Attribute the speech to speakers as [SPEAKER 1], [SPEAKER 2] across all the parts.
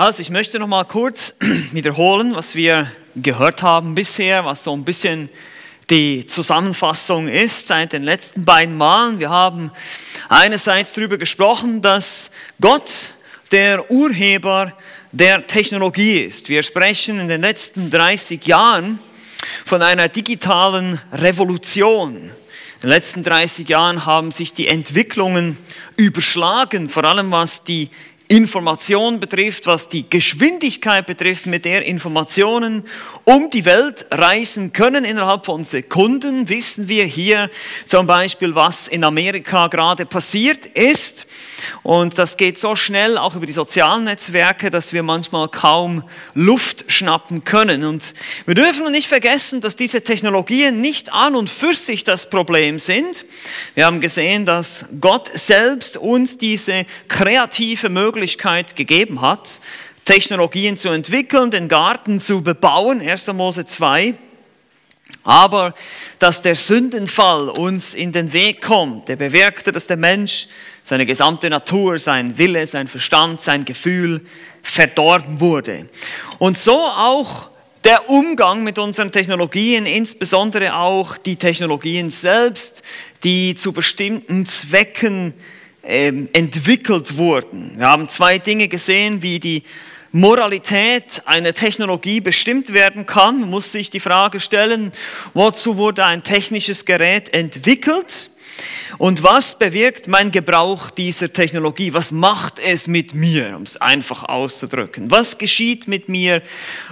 [SPEAKER 1] Also ich möchte noch mal kurz wiederholen, was wir gehört haben bisher, was so ein bisschen die Zusammenfassung ist seit den letzten beiden Malen. Wir haben einerseits darüber gesprochen, dass Gott der Urheber der Technologie ist. Wir sprechen in den letzten 30 Jahren von einer digitalen Revolution. In den letzten 30 Jahren haben sich die Entwicklungen überschlagen, vor allem was die Information betrifft, was die Geschwindigkeit betrifft, mit der Informationen um die Welt reisen können. Innerhalb von Sekunden wissen wir hier zum Beispiel, was in Amerika gerade passiert ist. Und das geht so schnell, auch über die sozialen Netzwerke, dass wir manchmal kaum Luft schnappen können. Und wir dürfen nicht vergessen, dass diese Technologien nicht an und für sich das Problem sind. Wir haben gesehen, dass Gott selbst uns diese kreative Möglichkeit gegeben hat, Technologien zu entwickeln, den Garten zu bebauen, 1. Mose 2. Aber dass der Sündenfall uns in den Weg kommt, der bewirkte, dass der Mensch seine gesamte Natur, sein Wille, sein Verstand, sein Gefühl verdorben wurde. Und so auch der Umgang mit unseren Technologien, insbesondere auch die Technologien selbst, die zu bestimmten Zwecken ähm, entwickelt wurden. Wir haben zwei Dinge gesehen, wie die Moralität einer Technologie bestimmt werden kann. Muss sich die Frage stellen, wozu wurde ein technisches Gerät entwickelt? Und was bewirkt mein Gebrauch dieser Technologie? Was macht es mit mir, um es einfach auszudrücken? Was geschieht mit mir?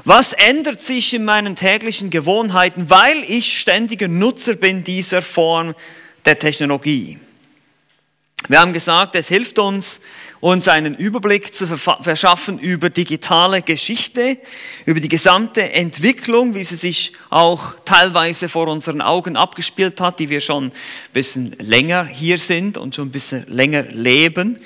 [SPEAKER 1] Was ändert sich in meinen täglichen Gewohnheiten, weil ich ständiger Nutzer bin dieser Form der Technologie? Wir haben gesagt, es hilft uns, uns einen Überblick zu verschaffen über digitale Geschichte, über die gesamte Entwicklung, wie sie sich auch teilweise vor unseren Augen abgespielt hat, die wir schon ein bisschen länger hier sind und schon ein bisschen länger leben.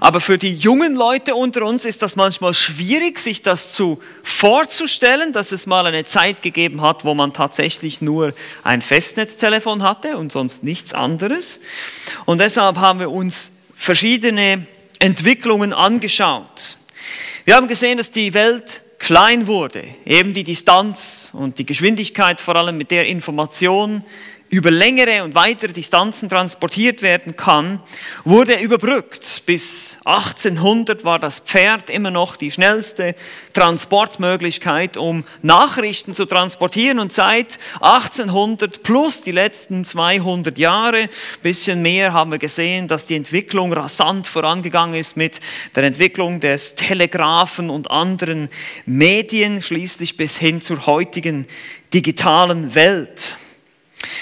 [SPEAKER 1] Aber für die jungen Leute unter uns ist das manchmal schwierig, sich das zu vorzustellen, dass es mal eine Zeit gegeben hat, wo man tatsächlich nur ein Festnetztelefon hatte und sonst nichts anderes. Und deshalb haben wir uns verschiedene Entwicklungen angeschaut. Wir haben gesehen, dass die Welt klein wurde, eben die Distanz und die Geschwindigkeit vor allem mit der Information über längere und weitere Distanzen transportiert werden kann, wurde überbrückt. Bis 1800 war das Pferd immer noch die schnellste Transportmöglichkeit, um Nachrichten zu transportieren. Und seit 1800 plus die letzten 200 Jahre, bisschen mehr, haben wir gesehen, dass die Entwicklung rasant vorangegangen ist mit der Entwicklung des Telegraphen und anderen Medien, schließlich bis hin zur heutigen digitalen Welt.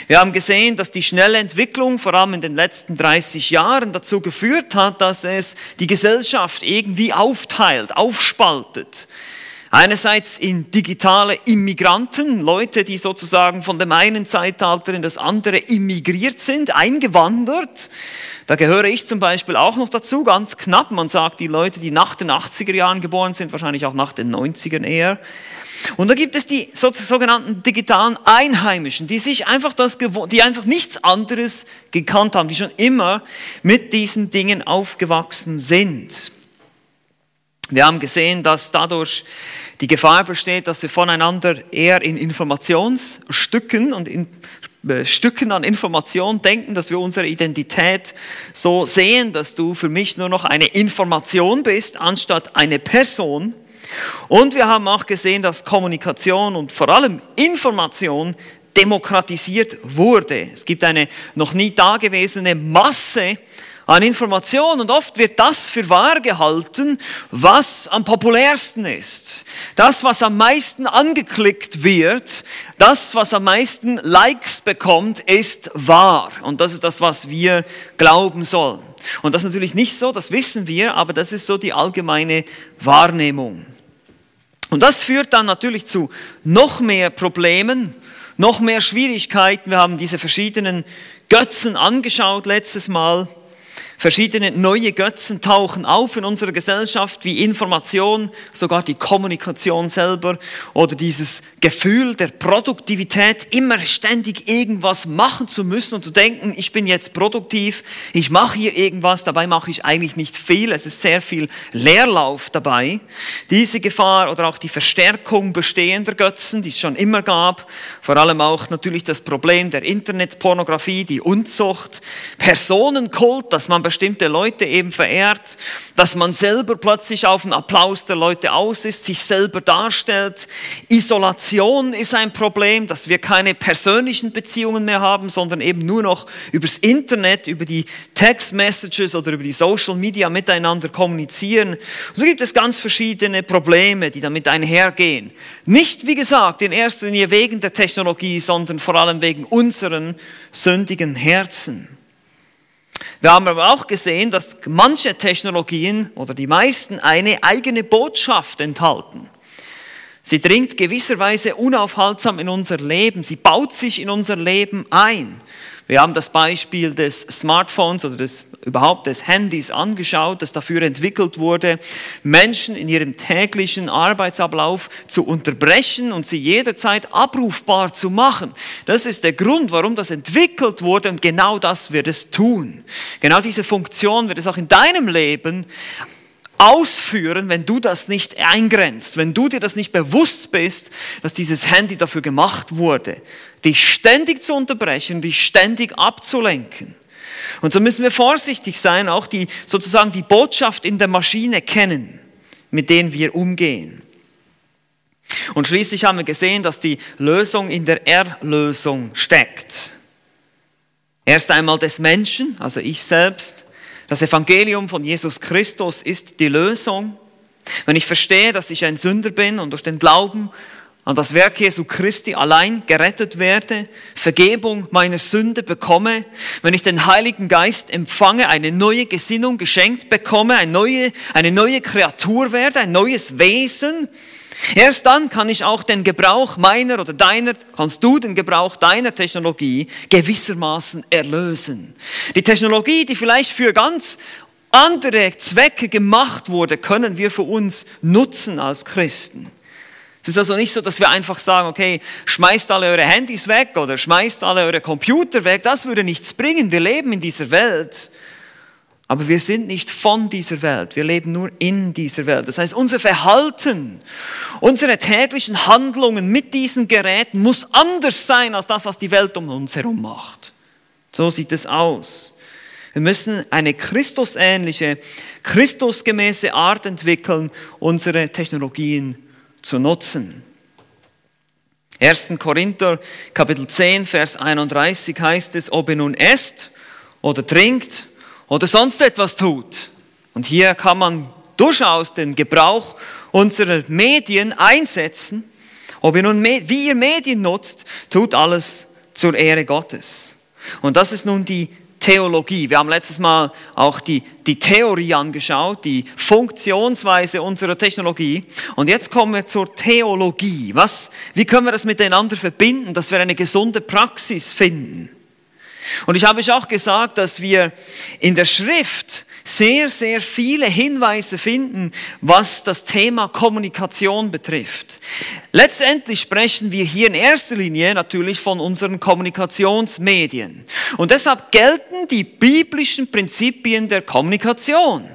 [SPEAKER 1] Wir haben gesehen, dass die schnelle Entwicklung vor allem in den letzten 30 Jahren dazu geführt hat, dass es die Gesellschaft irgendwie aufteilt, aufspaltet. Einerseits in digitale Immigranten, Leute, die sozusagen von dem einen Zeitalter in das andere immigriert sind, eingewandert. Da gehöre ich zum Beispiel auch noch dazu, ganz knapp. Man sagt, die Leute, die nach den 80er Jahren geboren sind, wahrscheinlich auch nach den 90ern eher. Und da gibt es die sogenannten digitalen Einheimischen, die sich einfach das, die einfach nichts anderes gekannt haben, die schon immer mit diesen Dingen aufgewachsen sind. Wir haben gesehen, dass dadurch die Gefahr besteht, dass wir voneinander eher in Informationsstücken und in äh, Stücken an Information denken, dass wir unsere Identität so sehen, dass du für mich nur noch eine Information bist, anstatt eine Person. Und wir haben auch gesehen, dass Kommunikation und vor allem Information demokratisiert wurde. Es gibt eine noch nie dagewesene Masse an Informationen und oft wird das für wahr gehalten, was am populärsten ist. Das, was am meisten angeklickt wird, das, was am meisten Likes bekommt, ist wahr. Und das ist das, was wir glauben sollen. Und das ist natürlich nicht so, das wissen wir, aber das ist so die allgemeine Wahrnehmung. Und das führt dann natürlich zu noch mehr Problemen, noch mehr Schwierigkeiten. Wir haben diese verschiedenen Götzen angeschaut letztes Mal. Verschiedene neue Götzen tauchen auf in unserer Gesellschaft, wie Information, sogar die Kommunikation selber oder dieses Gefühl der Produktivität, immer ständig irgendwas machen zu müssen und zu denken, ich bin jetzt produktiv, ich mache hier irgendwas, dabei mache ich eigentlich nicht viel, es ist sehr viel Leerlauf dabei. Diese Gefahr oder auch die Verstärkung bestehender Götzen, die es schon immer gab, vor allem auch natürlich das Problem der Internetpornografie, die Unzucht, Personenkult, dass man bestimmte Leute eben verehrt, dass man selber plötzlich auf den Applaus der Leute aus ist, sich selber darstellt. Isolation ist ein Problem, dass wir keine persönlichen Beziehungen mehr haben, sondern eben nur noch übers Internet, über die Text-Messages oder über die Social Media miteinander kommunizieren. So gibt es ganz verschiedene Probleme, die damit einhergehen. Nicht, wie gesagt, in erster Linie wegen der Technologie, sondern vor allem wegen unseren sündigen Herzen. Wir haben aber auch gesehen, dass manche Technologien oder die meisten eine eigene Botschaft enthalten. Sie dringt gewisserweise unaufhaltsam in unser Leben, sie baut sich in unser Leben ein. Wir haben das Beispiel des Smartphones oder des, überhaupt des Handys angeschaut, das dafür entwickelt wurde, Menschen in ihrem täglichen Arbeitsablauf zu unterbrechen und sie jederzeit abrufbar zu machen. Das ist der Grund, warum das entwickelt wurde und genau das wird es tun. Genau diese Funktion wird es auch in deinem Leben ausführen, wenn du das nicht eingrenzt, wenn du dir das nicht bewusst bist, dass dieses Handy dafür gemacht wurde, dich ständig zu unterbrechen, dich ständig abzulenken. Und so müssen wir vorsichtig sein, auch die, sozusagen die Botschaft in der Maschine kennen, mit denen wir umgehen. Und schließlich haben wir gesehen, dass die Lösung in der Erlösung steckt. Erst einmal des Menschen, also ich selbst, das Evangelium von Jesus Christus ist die Lösung. Wenn ich verstehe, dass ich ein Sünder bin und durch den Glauben an das Werk Jesu Christi allein gerettet werde, Vergebung meiner Sünde bekomme, wenn ich den Heiligen Geist empfange, eine neue Gesinnung geschenkt bekomme, eine neue, eine neue Kreatur werde, ein neues Wesen, Erst dann kann ich auch den Gebrauch meiner oder deiner, kannst du den Gebrauch deiner Technologie gewissermaßen erlösen. Die Technologie, die vielleicht für ganz andere Zwecke gemacht wurde, können wir für uns nutzen als Christen. Es ist also nicht so, dass wir einfach sagen, okay, schmeißt alle eure Handys weg oder schmeißt alle eure Computer weg. Das würde nichts bringen. Wir leben in dieser Welt. Aber wir sind nicht von dieser Welt, wir leben nur in dieser Welt. Das heißt, unser Verhalten, unsere täglichen Handlungen mit diesen Geräten muss anders sein als das, was die Welt um uns herum macht. So sieht es aus. Wir müssen eine Christusähnliche, Christusgemäße Art entwickeln, unsere Technologien zu nutzen. 1. Korinther Kapitel 10, Vers 31 heißt es, ob ihr nun esst oder trinkt oder sonst etwas tut. Und hier kann man durchaus den Gebrauch unserer Medien einsetzen. Ob ihr nun, wie ihr Medien nutzt, tut alles zur Ehre Gottes. Und das ist nun die Theologie. Wir haben letztes Mal auch die, die Theorie angeschaut, die Funktionsweise unserer Technologie. Und jetzt kommen wir zur Theologie. Was, wie können wir das miteinander verbinden, dass wir eine gesunde Praxis finden? Und ich habe euch auch gesagt, dass wir in der Schrift sehr, sehr viele Hinweise finden, was das Thema Kommunikation betrifft. Letztendlich sprechen wir hier in erster Linie natürlich von unseren Kommunikationsmedien. Und deshalb gelten die biblischen Prinzipien der Kommunikation.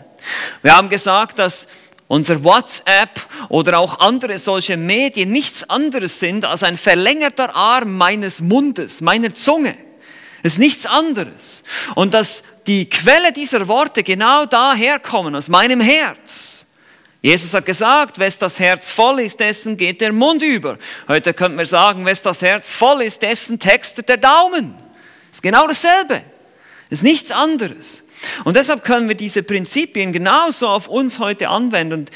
[SPEAKER 1] Wir haben gesagt, dass unser WhatsApp oder auch andere solche Medien nichts anderes sind als ein verlängerter Arm meines Mundes, meiner Zunge. Es ist nichts anderes. Und dass die Quelle dieser Worte genau daher kommen, aus meinem Herz. Jesus hat gesagt, wes das Herz voll ist, dessen geht der Mund über. Heute könnte man sagen, wes das Herz voll ist, dessen textet der Daumen. Ist genau dasselbe. Das ist nichts anderes. Und deshalb können wir diese Prinzipien genauso auf uns heute anwenden. Und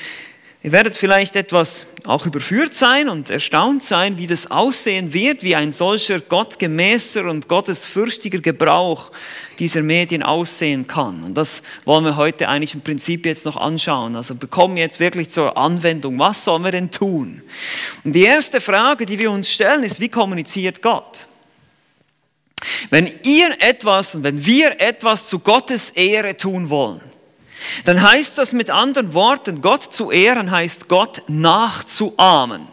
[SPEAKER 1] Ihr werdet vielleicht etwas auch überführt sein und erstaunt sein, wie das aussehen wird, wie ein solcher gottgemäßer und gottesfürchtiger Gebrauch dieser Medien aussehen kann. Und das wollen wir heute eigentlich im Prinzip jetzt noch anschauen. Also bekommen jetzt wirklich zur Anwendung. Was sollen wir denn tun? Und die erste Frage, die wir uns stellen, ist, wie kommuniziert Gott? Wenn ihr etwas und wenn wir etwas zu Gottes Ehre tun wollen, dann heißt das mit anderen Worten, Gott zu ehren heißt Gott nachzuahmen.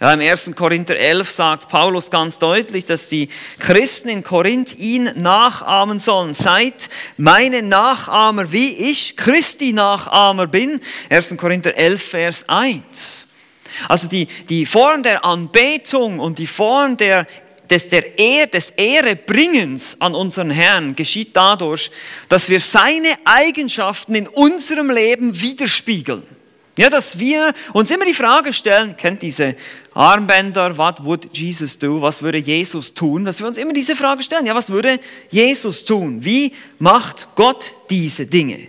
[SPEAKER 1] Ja, Im 1. Korinther 11 sagt Paulus ganz deutlich, dass die Christen in Korinth ihn nachahmen sollen. Seid meine Nachahmer, wie ich Christi Nachahmer bin. 1. Korinther 11, Vers 1. Also die, die Form der Anbetung und die Form der des, der Ehr, des Ehrebringens an unseren Herrn geschieht dadurch, dass wir seine Eigenschaften in unserem Leben widerspiegeln. Ja, dass wir uns immer die Frage stellen, kennt diese Armbänder, what would Jesus do? Was würde Jesus tun? Dass wir uns immer diese Frage stellen, ja, was würde Jesus tun? Wie macht Gott diese Dinge?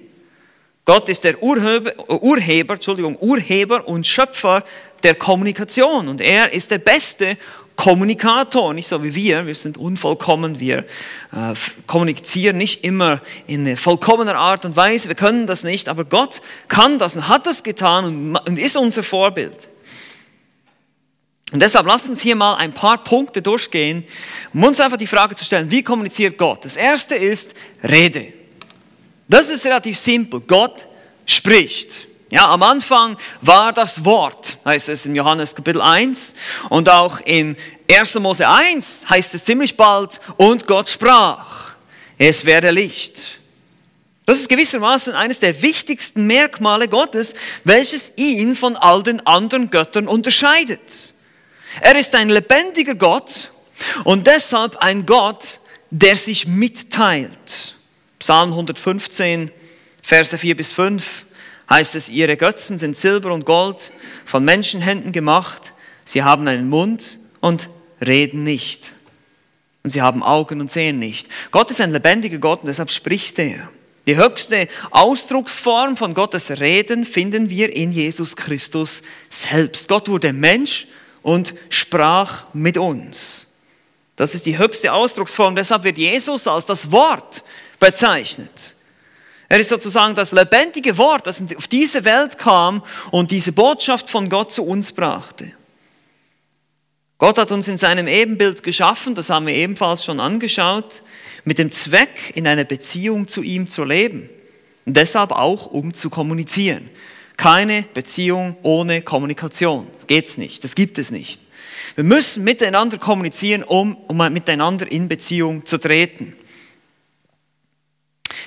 [SPEAKER 1] Gott ist der Urheber, Urheber, Entschuldigung, Urheber und Schöpfer der Kommunikation und er ist der beste Kommunikator, nicht so wie wir. Wir sind unvollkommen, wir äh, kommunizieren nicht immer in vollkommener Art und Weise. Wir können das nicht, aber Gott kann das und hat das getan und, und ist unser Vorbild. Und deshalb lasst uns hier mal ein paar Punkte durchgehen, um uns einfach die Frage zu stellen, wie kommuniziert Gott? Das erste ist Rede. Das ist relativ simpel. Gott spricht. Ja, am Anfang war das Wort, heißt es in Johannes Kapitel 1 und auch in 1. Mose 1 heißt es ziemlich bald, und Gott sprach, es werde Licht. Das ist gewissermaßen eines der wichtigsten Merkmale Gottes, welches ihn von all den anderen Göttern unterscheidet. Er ist ein lebendiger Gott und deshalb ein Gott, der sich mitteilt. Psalm 115, Verse 4 bis 5 heißt es, ihre Götzen sind Silber und Gold, von Menschenhänden gemacht. Sie haben einen Mund und reden nicht. Und sie haben Augen und sehen nicht. Gott ist ein lebendiger Gott und deshalb spricht er. Die höchste Ausdrucksform von Gottes Reden finden wir in Jesus Christus selbst. Gott wurde Mensch und sprach mit uns. Das ist die höchste Ausdrucksform. Deshalb wird Jesus als das Wort bezeichnet. Er ist sozusagen das lebendige Wort, das auf diese Welt kam und diese Botschaft von Gott zu uns brachte. Gott hat uns in seinem Ebenbild geschaffen, das haben wir ebenfalls schon angeschaut, mit dem Zweck, in einer Beziehung zu ihm zu leben. Und deshalb auch, um zu kommunizieren. Keine Beziehung ohne Kommunikation. Das geht's nicht. Das gibt es nicht. Wir müssen miteinander kommunizieren, um, um miteinander in Beziehung zu treten.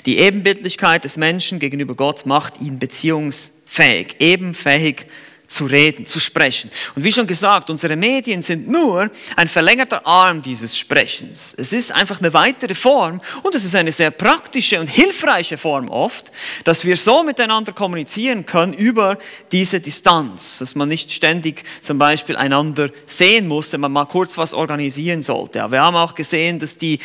[SPEAKER 1] Die Ebenbildlichkeit des Menschen gegenüber Gott macht ihn beziehungsfähig, ebenfähig zu reden, zu sprechen. Und wie schon gesagt, unsere Medien sind nur ein verlängerter Arm dieses Sprechens. Es ist einfach eine weitere Form und es ist eine sehr praktische und hilfreiche Form oft, dass wir so miteinander kommunizieren können über diese Distanz, dass man nicht ständig zum Beispiel einander sehen muss, wenn man mal kurz was organisieren sollte. Aber wir haben auch gesehen, dass die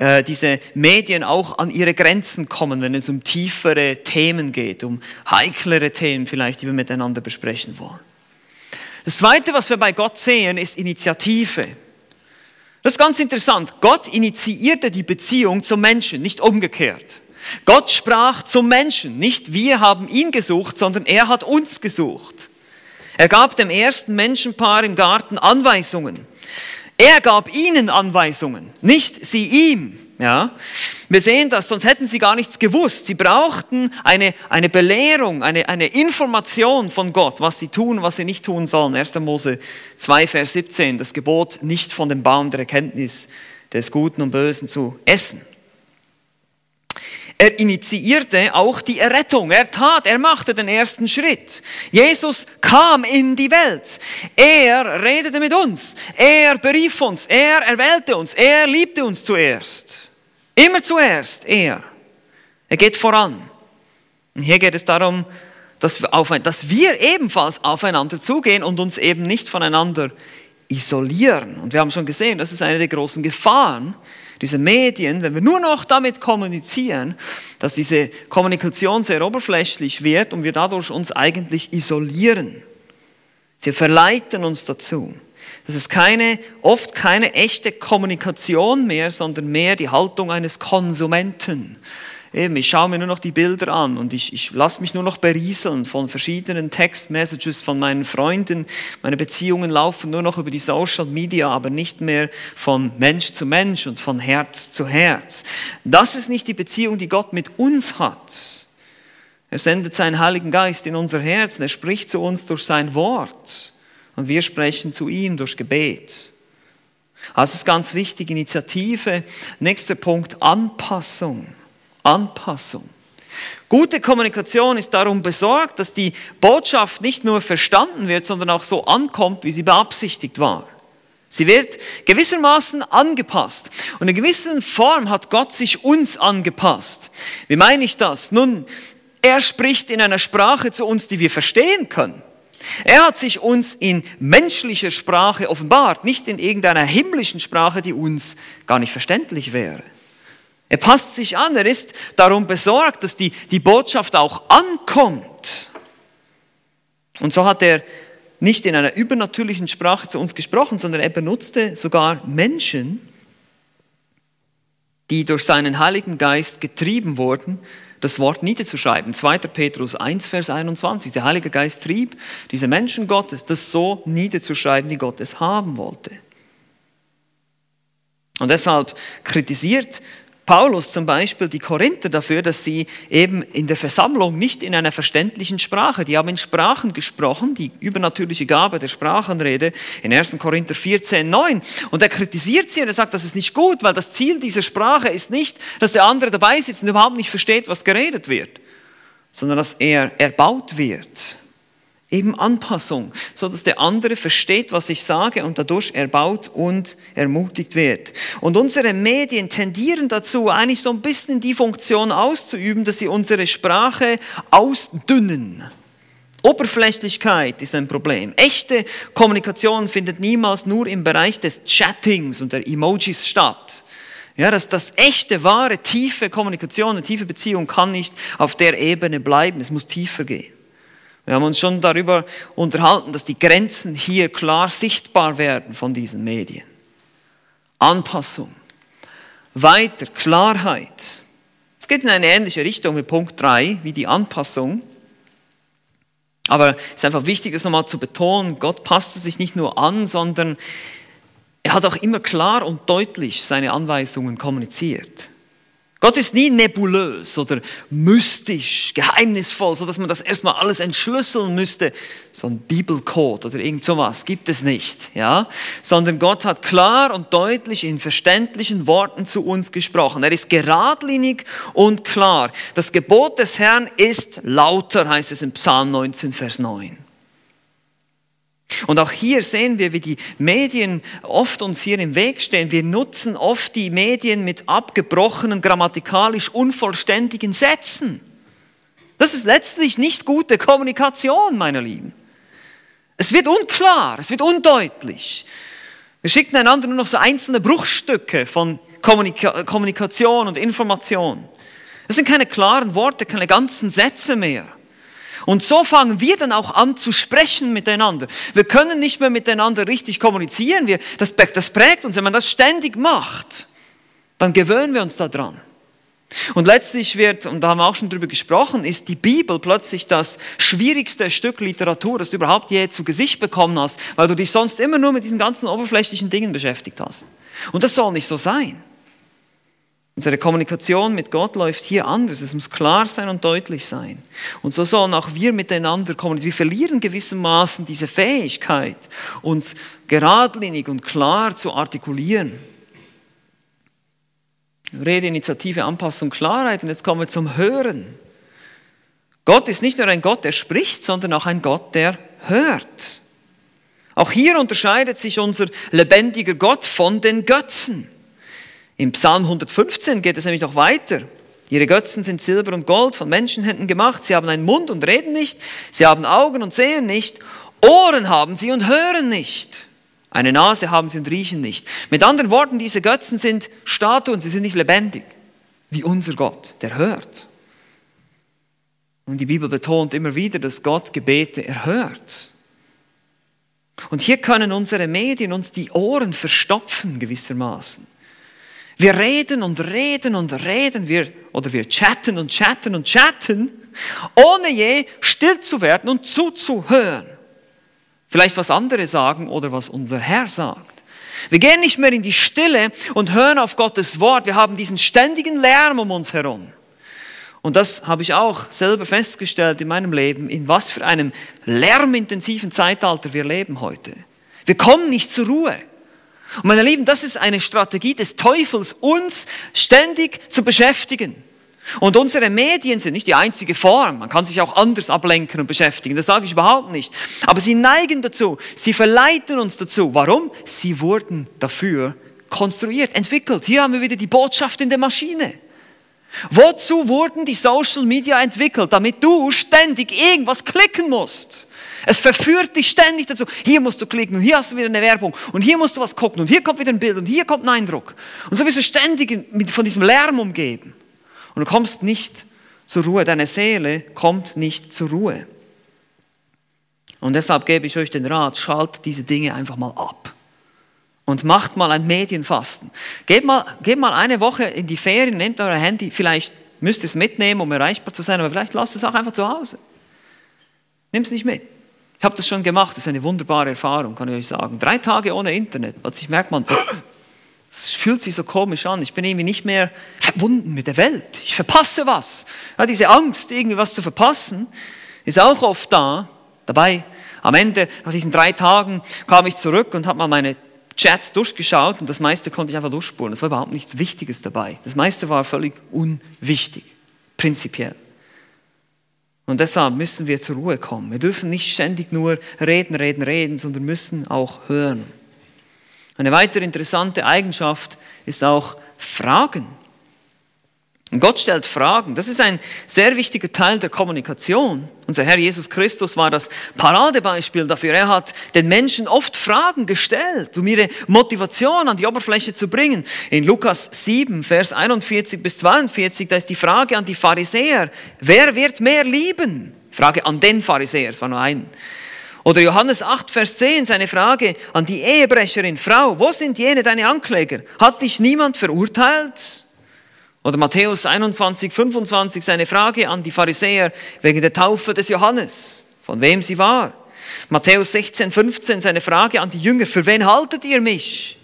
[SPEAKER 1] äh, diese Medien auch an ihre Grenzen kommen, wenn es um tiefere Themen geht, um heiklere Themen vielleicht, die wir miteinander besprechen wollen. Das Zweite, was wir bei Gott sehen, ist Initiative. Das ist ganz interessant. Gott initiierte die Beziehung zum Menschen, nicht umgekehrt. Gott sprach zum Menschen, nicht wir haben ihn gesucht, sondern er hat uns gesucht. Er gab dem ersten Menschenpaar im Garten Anweisungen. Er gab ihnen Anweisungen, nicht sie ihm. Ja, wir sehen das, sonst hätten sie gar nichts gewusst. Sie brauchten eine, eine Belehrung, eine, eine Information von Gott, was sie tun, was sie nicht tun sollen. 1. Mose 2, Vers 17, das Gebot, nicht von dem Baum der Erkenntnis des Guten und Bösen zu essen. Er initiierte auch die Errettung. Er tat, er machte den ersten Schritt. Jesus kam in die Welt. Er redete mit uns. Er berief uns. Er erwählte uns. Er liebte uns zuerst. Immer zuerst er. Er geht voran. Und hier geht es darum, dass wir, auf, dass wir ebenfalls aufeinander zugehen und uns eben nicht voneinander isolieren. Und wir haben schon gesehen, das ist eine der großen Gefahren, diese Medien, wenn wir nur noch damit kommunizieren, dass diese Kommunikation sehr oberflächlich wird und wir dadurch uns eigentlich isolieren. Sie verleiten uns dazu. Das ist keine, oft keine echte Kommunikation mehr, sondern mehr die Haltung eines Konsumenten. Eben, ich schaue mir nur noch die Bilder an und ich, ich lasse mich nur noch berieseln von verschiedenen Textmessages von meinen Freunden. Meine Beziehungen laufen nur noch über die Social Media, aber nicht mehr von Mensch zu Mensch und von Herz zu Herz. Das ist nicht die Beziehung, die Gott mit uns hat. Er sendet seinen Heiligen Geist in unser Herz und er spricht zu uns durch sein Wort und wir sprechen zu ihm durch Gebet. Also ist ganz wichtig, Initiative. Nächster Punkt, Anpassung. Anpassung. Gute Kommunikation ist darum besorgt, dass die Botschaft nicht nur verstanden wird, sondern auch so ankommt, wie sie beabsichtigt war. Sie wird gewissermaßen angepasst. Und in gewisser Form hat Gott sich uns angepasst. Wie meine ich das? Nun, er spricht in einer Sprache zu uns, die wir verstehen können. Er hat sich uns in menschlicher Sprache offenbart, nicht in irgendeiner himmlischen Sprache, die uns gar nicht verständlich wäre. Er passt sich an, er ist darum besorgt, dass die, die Botschaft auch ankommt. Und so hat er nicht in einer übernatürlichen Sprache zu uns gesprochen, sondern er benutzte sogar Menschen, die durch seinen Heiligen Geist getrieben wurden, das Wort niederzuschreiben. 2. Petrus 1, Vers 21. Der Heilige Geist trieb diese Menschen Gottes, das so niederzuschreiben, wie Gott es haben wollte. Und deshalb kritisiert Paulus zum Beispiel die Korinther dafür, dass sie eben in der Versammlung nicht in einer verständlichen Sprache, die haben in Sprachen gesprochen, die übernatürliche Gabe der Sprachenrede in 1. Korinther 14, 9. Und er kritisiert sie und er sagt, das ist nicht gut, weil das Ziel dieser Sprache ist nicht, dass der andere dabei sitzt und überhaupt nicht versteht, was geredet wird, sondern dass er erbaut wird. Eben Anpassung, so dass der andere versteht, was ich sage und dadurch erbaut und ermutigt wird. Und unsere Medien tendieren dazu, eigentlich so ein bisschen die Funktion auszuüben, dass sie unsere Sprache ausdünnen. Oberflächlichkeit ist ein Problem. Echte Kommunikation findet niemals nur im Bereich des Chattings und der Emojis statt. Ja, dass das echte, wahre, tiefe Kommunikation, eine tiefe Beziehung kann nicht auf der Ebene bleiben. Es muss tiefer gehen. Wir haben uns schon darüber unterhalten, dass die Grenzen hier klar sichtbar werden von diesen Medien. Anpassung. Weiter, Klarheit. Es geht in eine ähnliche Richtung wie Punkt 3, wie die Anpassung. Aber es ist einfach wichtig, das nochmal zu betonen. Gott passte sich nicht nur an, sondern er hat auch immer klar und deutlich seine Anweisungen kommuniziert. Gott ist nie nebulös oder mystisch, geheimnisvoll, so dass man das erstmal alles entschlüsseln müsste. So ein Bibelcode oder irgend sowas gibt es nicht, ja? Sondern Gott hat klar und deutlich in verständlichen Worten zu uns gesprochen. Er ist geradlinig und klar. Das Gebot des Herrn ist lauter, heißt es im Psalm 19, Vers 9. Und auch hier sehen wir, wie die Medien oft uns hier im Weg stehen. Wir nutzen oft die Medien mit abgebrochenen, grammatikalisch unvollständigen Sätzen. Das ist letztlich nicht gute Kommunikation, meine Lieben. Es wird unklar, es wird undeutlich. Wir schicken einander nur noch so einzelne Bruchstücke von Kommunika Kommunikation und Information. Das sind keine klaren Worte, keine ganzen Sätze mehr. Und so fangen wir dann auch an zu sprechen miteinander. Wir können nicht mehr miteinander richtig kommunizieren. Wir, das, das prägt uns. Wenn man das ständig macht, dann gewöhnen wir uns daran. Und letztlich wird, und da haben wir auch schon drüber gesprochen, ist die Bibel plötzlich das schwierigste Stück Literatur, das du überhaupt je zu Gesicht bekommen hast, weil du dich sonst immer nur mit diesen ganzen oberflächlichen Dingen beschäftigt hast. Und das soll nicht so sein. Unsere Kommunikation mit Gott läuft hier anders. Es muss klar sein und deutlich sein. Und so sollen auch wir miteinander kommunizieren. Wir verlieren gewissermaßen diese Fähigkeit, uns geradlinig und klar zu artikulieren. Rede, Initiative, Anpassung, Klarheit. Und jetzt kommen wir zum Hören. Gott ist nicht nur ein Gott, der spricht, sondern auch ein Gott, der hört. Auch hier unterscheidet sich unser lebendiger Gott von den Götzen. Im Psalm 115 geht es nämlich noch weiter. Ihre Götzen sind Silber und Gold von Menschenhänden gemacht. Sie haben einen Mund und reden nicht. Sie haben Augen und sehen nicht. Ohren haben sie und hören nicht. Eine Nase haben sie und riechen nicht. Mit anderen Worten, diese Götzen sind Statuen, sie sind nicht lebendig. Wie unser Gott, der hört. Und die Bibel betont immer wieder, dass Gott Gebete erhört. Und hier können unsere Medien uns die Ohren verstopfen gewissermaßen. Wir reden und reden und reden, wir, oder wir chatten und chatten und chatten, ohne je still zu werden und zuzuhören. Vielleicht was andere sagen oder was unser Herr sagt. Wir gehen nicht mehr in die Stille und hören auf Gottes Wort. Wir haben diesen ständigen Lärm um uns herum. Und das habe ich auch selber festgestellt in meinem Leben, in was für einem lärmintensiven Zeitalter wir leben heute. Wir kommen nicht zur Ruhe. Und meine Lieben, das ist eine Strategie des Teufels, uns ständig zu beschäftigen. Und unsere Medien sind nicht die einzige Form. Man kann sich auch anders ablenken und beschäftigen. Das sage ich überhaupt nicht. Aber sie neigen dazu. Sie verleiten uns dazu. Warum? Sie wurden dafür konstruiert, entwickelt. Hier haben wir wieder die Botschaft in der Maschine. Wozu wurden die Social Media entwickelt? Damit du ständig irgendwas klicken musst. Es verführt dich ständig dazu. Hier musst du klicken und hier hast du wieder eine Werbung und hier musst du was gucken und hier kommt wieder ein Bild und hier kommt ein Eindruck. Und so bist du ständig von diesem Lärm umgeben. Und du kommst nicht zur Ruhe. Deine Seele kommt nicht zur Ruhe. Und deshalb gebe ich euch den Rat, schalt diese Dinge einfach mal ab. Und macht mal ein Medienfasten. Geht mal, geht mal eine Woche in die Ferien, nehmt euer Handy, vielleicht müsst ihr es mitnehmen, um erreichbar zu sein, aber vielleicht lasst es auch einfach zu Hause. Nimm es nicht mit. Ich habe das schon gemacht, das ist eine wunderbare Erfahrung, kann ich euch sagen. Drei Tage ohne Internet, plötzlich merkt man, es fühlt sich so komisch an. Ich bin irgendwie nicht mehr verbunden mit der Welt. Ich verpasse was. Ja, diese Angst, irgendwie was zu verpassen, ist auch oft da. Dabei, am Ende, nach diesen drei Tagen, kam ich zurück und habe mal meine Chats durchgeschaut und das meiste konnte ich einfach durchspulen. Es war überhaupt nichts Wichtiges dabei. Das meiste war völlig unwichtig, prinzipiell. Und deshalb müssen wir zur Ruhe kommen. Wir dürfen nicht ständig nur reden, reden, reden, sondern müssen auch hören. Eine weitere interessante Eigenschaft ist auch Fragen. Gott stellt Fragen. Das ist ein sehr wichtiger Teil der Kommunikation. Unser Herr Jesus Christus war das Paradebeispiel dafür. Er hat den Menschen oft Fragen gestellt, um ihre Motivation an die Oberfläche zu bringen. In Lukas 7, Vers 41 bis 42, da ist die Frage an die Pharisäer, wer wird mehr lieben? Frage an den Pharisäer, es war nur ein. Oder Johannes 8, Vers 10, seine Frage an die Ehebrecherin, Frau, wo sind jene deine Ankläger? Hat dich niemand verurteilt? Oder Matthäus 21, 25, seine Frage an die Pharisäer wegen der Taufe des Johannes, von wem sie war. Matthäus 16, 15, seine Frage an die Jünger, für wen haltet ihr mich?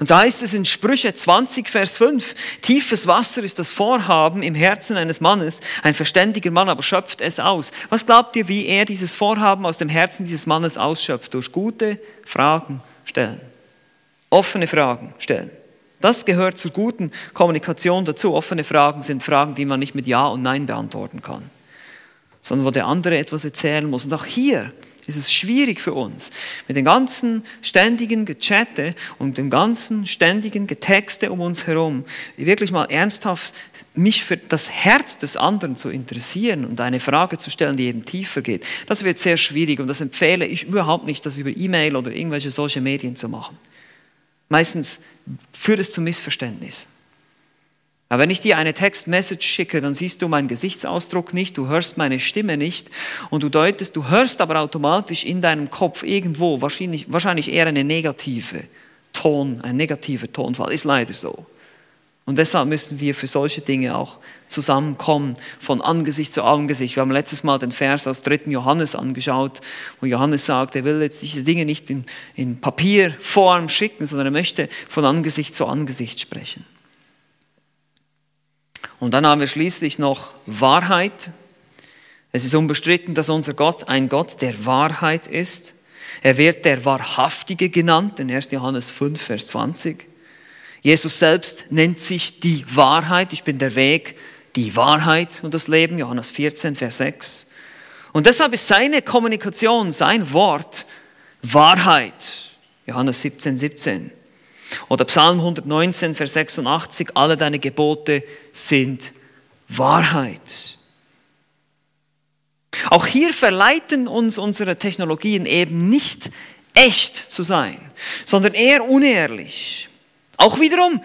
[SPEAKER 1] Und so heißt es in Sprüche 20, Vers 5, tiefes Wasser ist das Vorhaben im Herzen eines Mannes, ein verständiger Mann aber schöpft es aus. Was glaubt ihr, wie er dieses Vorhaben aus dem Herzen dieses Mannes ausschöpft? Durch gute Fragen stellen. Offene Fragen stellen. Das gehört zur guten Kommunikation dazu. Offene Fragen sind Fragen, die man nicht mit Ja und Nein beantworten kann, sondern wo der andere etwas erzählen muss. Und auch hier ist es schwierig für uns, mit dem ganzen ständigen Gechatte und dem ganzen ständigen Getexte um uns herum, wirklich mal ernsthaft mich für das Herz des anderen zu interessieren und eine Frage zu stellen, die eben tiefer geht. Das wird sehr schwierig und das empfehle ich überhaupt nicht, das über E-Mail oder irgendwelche solche Medien zu machen. Meistens führt es zu Missverständnissen. Aber wenn ich dir eine Textmessage schicke, dann siehst du meinen Gesichtsausdruck nicht, du hörst meine Stimme nicht und du deutest, du hörst aber automatisch in deinem Kopf irgendwo wahrscheinlich, wahrscheinlich eher eine negative Ton, ein negativer Tonfall. Ist leider so. Und deshalb müssen wir für solche Dinge auch zusammenkommen, von Angesicht zu Angesicht. Wir haben letztes Mal den Vers aus 3. Johannes angeschaut, wo Johannes sagt, er will jetzt diese Dinge nicht in, in Papierform schicken, sondern er möchte von Angesicht zu Angesicht sprechen. Und dann haben wir schließlich noch Wahrheit. Es ist unbestritten, dass unser Gott ein Gott der Wahrheit ist. Er wird der Wahrhaftige genannt in 1. Johannes 5, Vers 20. Jesus selbst nennt sich die Wahrheit. Ich bin der Weg, die Wahrheit und das Leben. Johannes 14, Vers 6. Und deshalb ist seine Kommunikation, sein Wort Wahrheit. Johannes 17, 17. Oder Psalm 119, Vers 86, alle deine Gebote sind Wahrheit. Auch hier verleiten uns unsere Technologien eben nicht echt zu sein, sondern eher unehrlich. Auch wiederum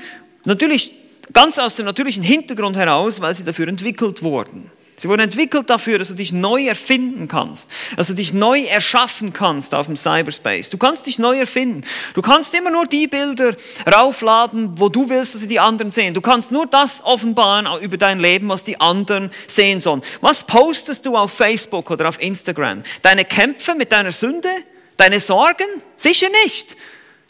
[SPEAKER 1] natürlich ganz aus dem natürlichen Hintergrund heraus, weil sie dafür entwickelt wurden. Sie wurden entwickelt dafür, dass du dich neu erfinden kannst, dass du dich neu erschaffen kannst auf dem Cyberspace. Du kannst dich neu erfinden. Du kannst immer nur die Bilder raufladen, wo du willst, dass sie die anderen sehen. Du kannst nur das offenbaren über dein Leben, was die anderen sehen sollen. Was postest du auf Facebook oder auf Instagram? Deine Kämpfe mit deiner Sünde? Deine Sorgen? Sicher nicht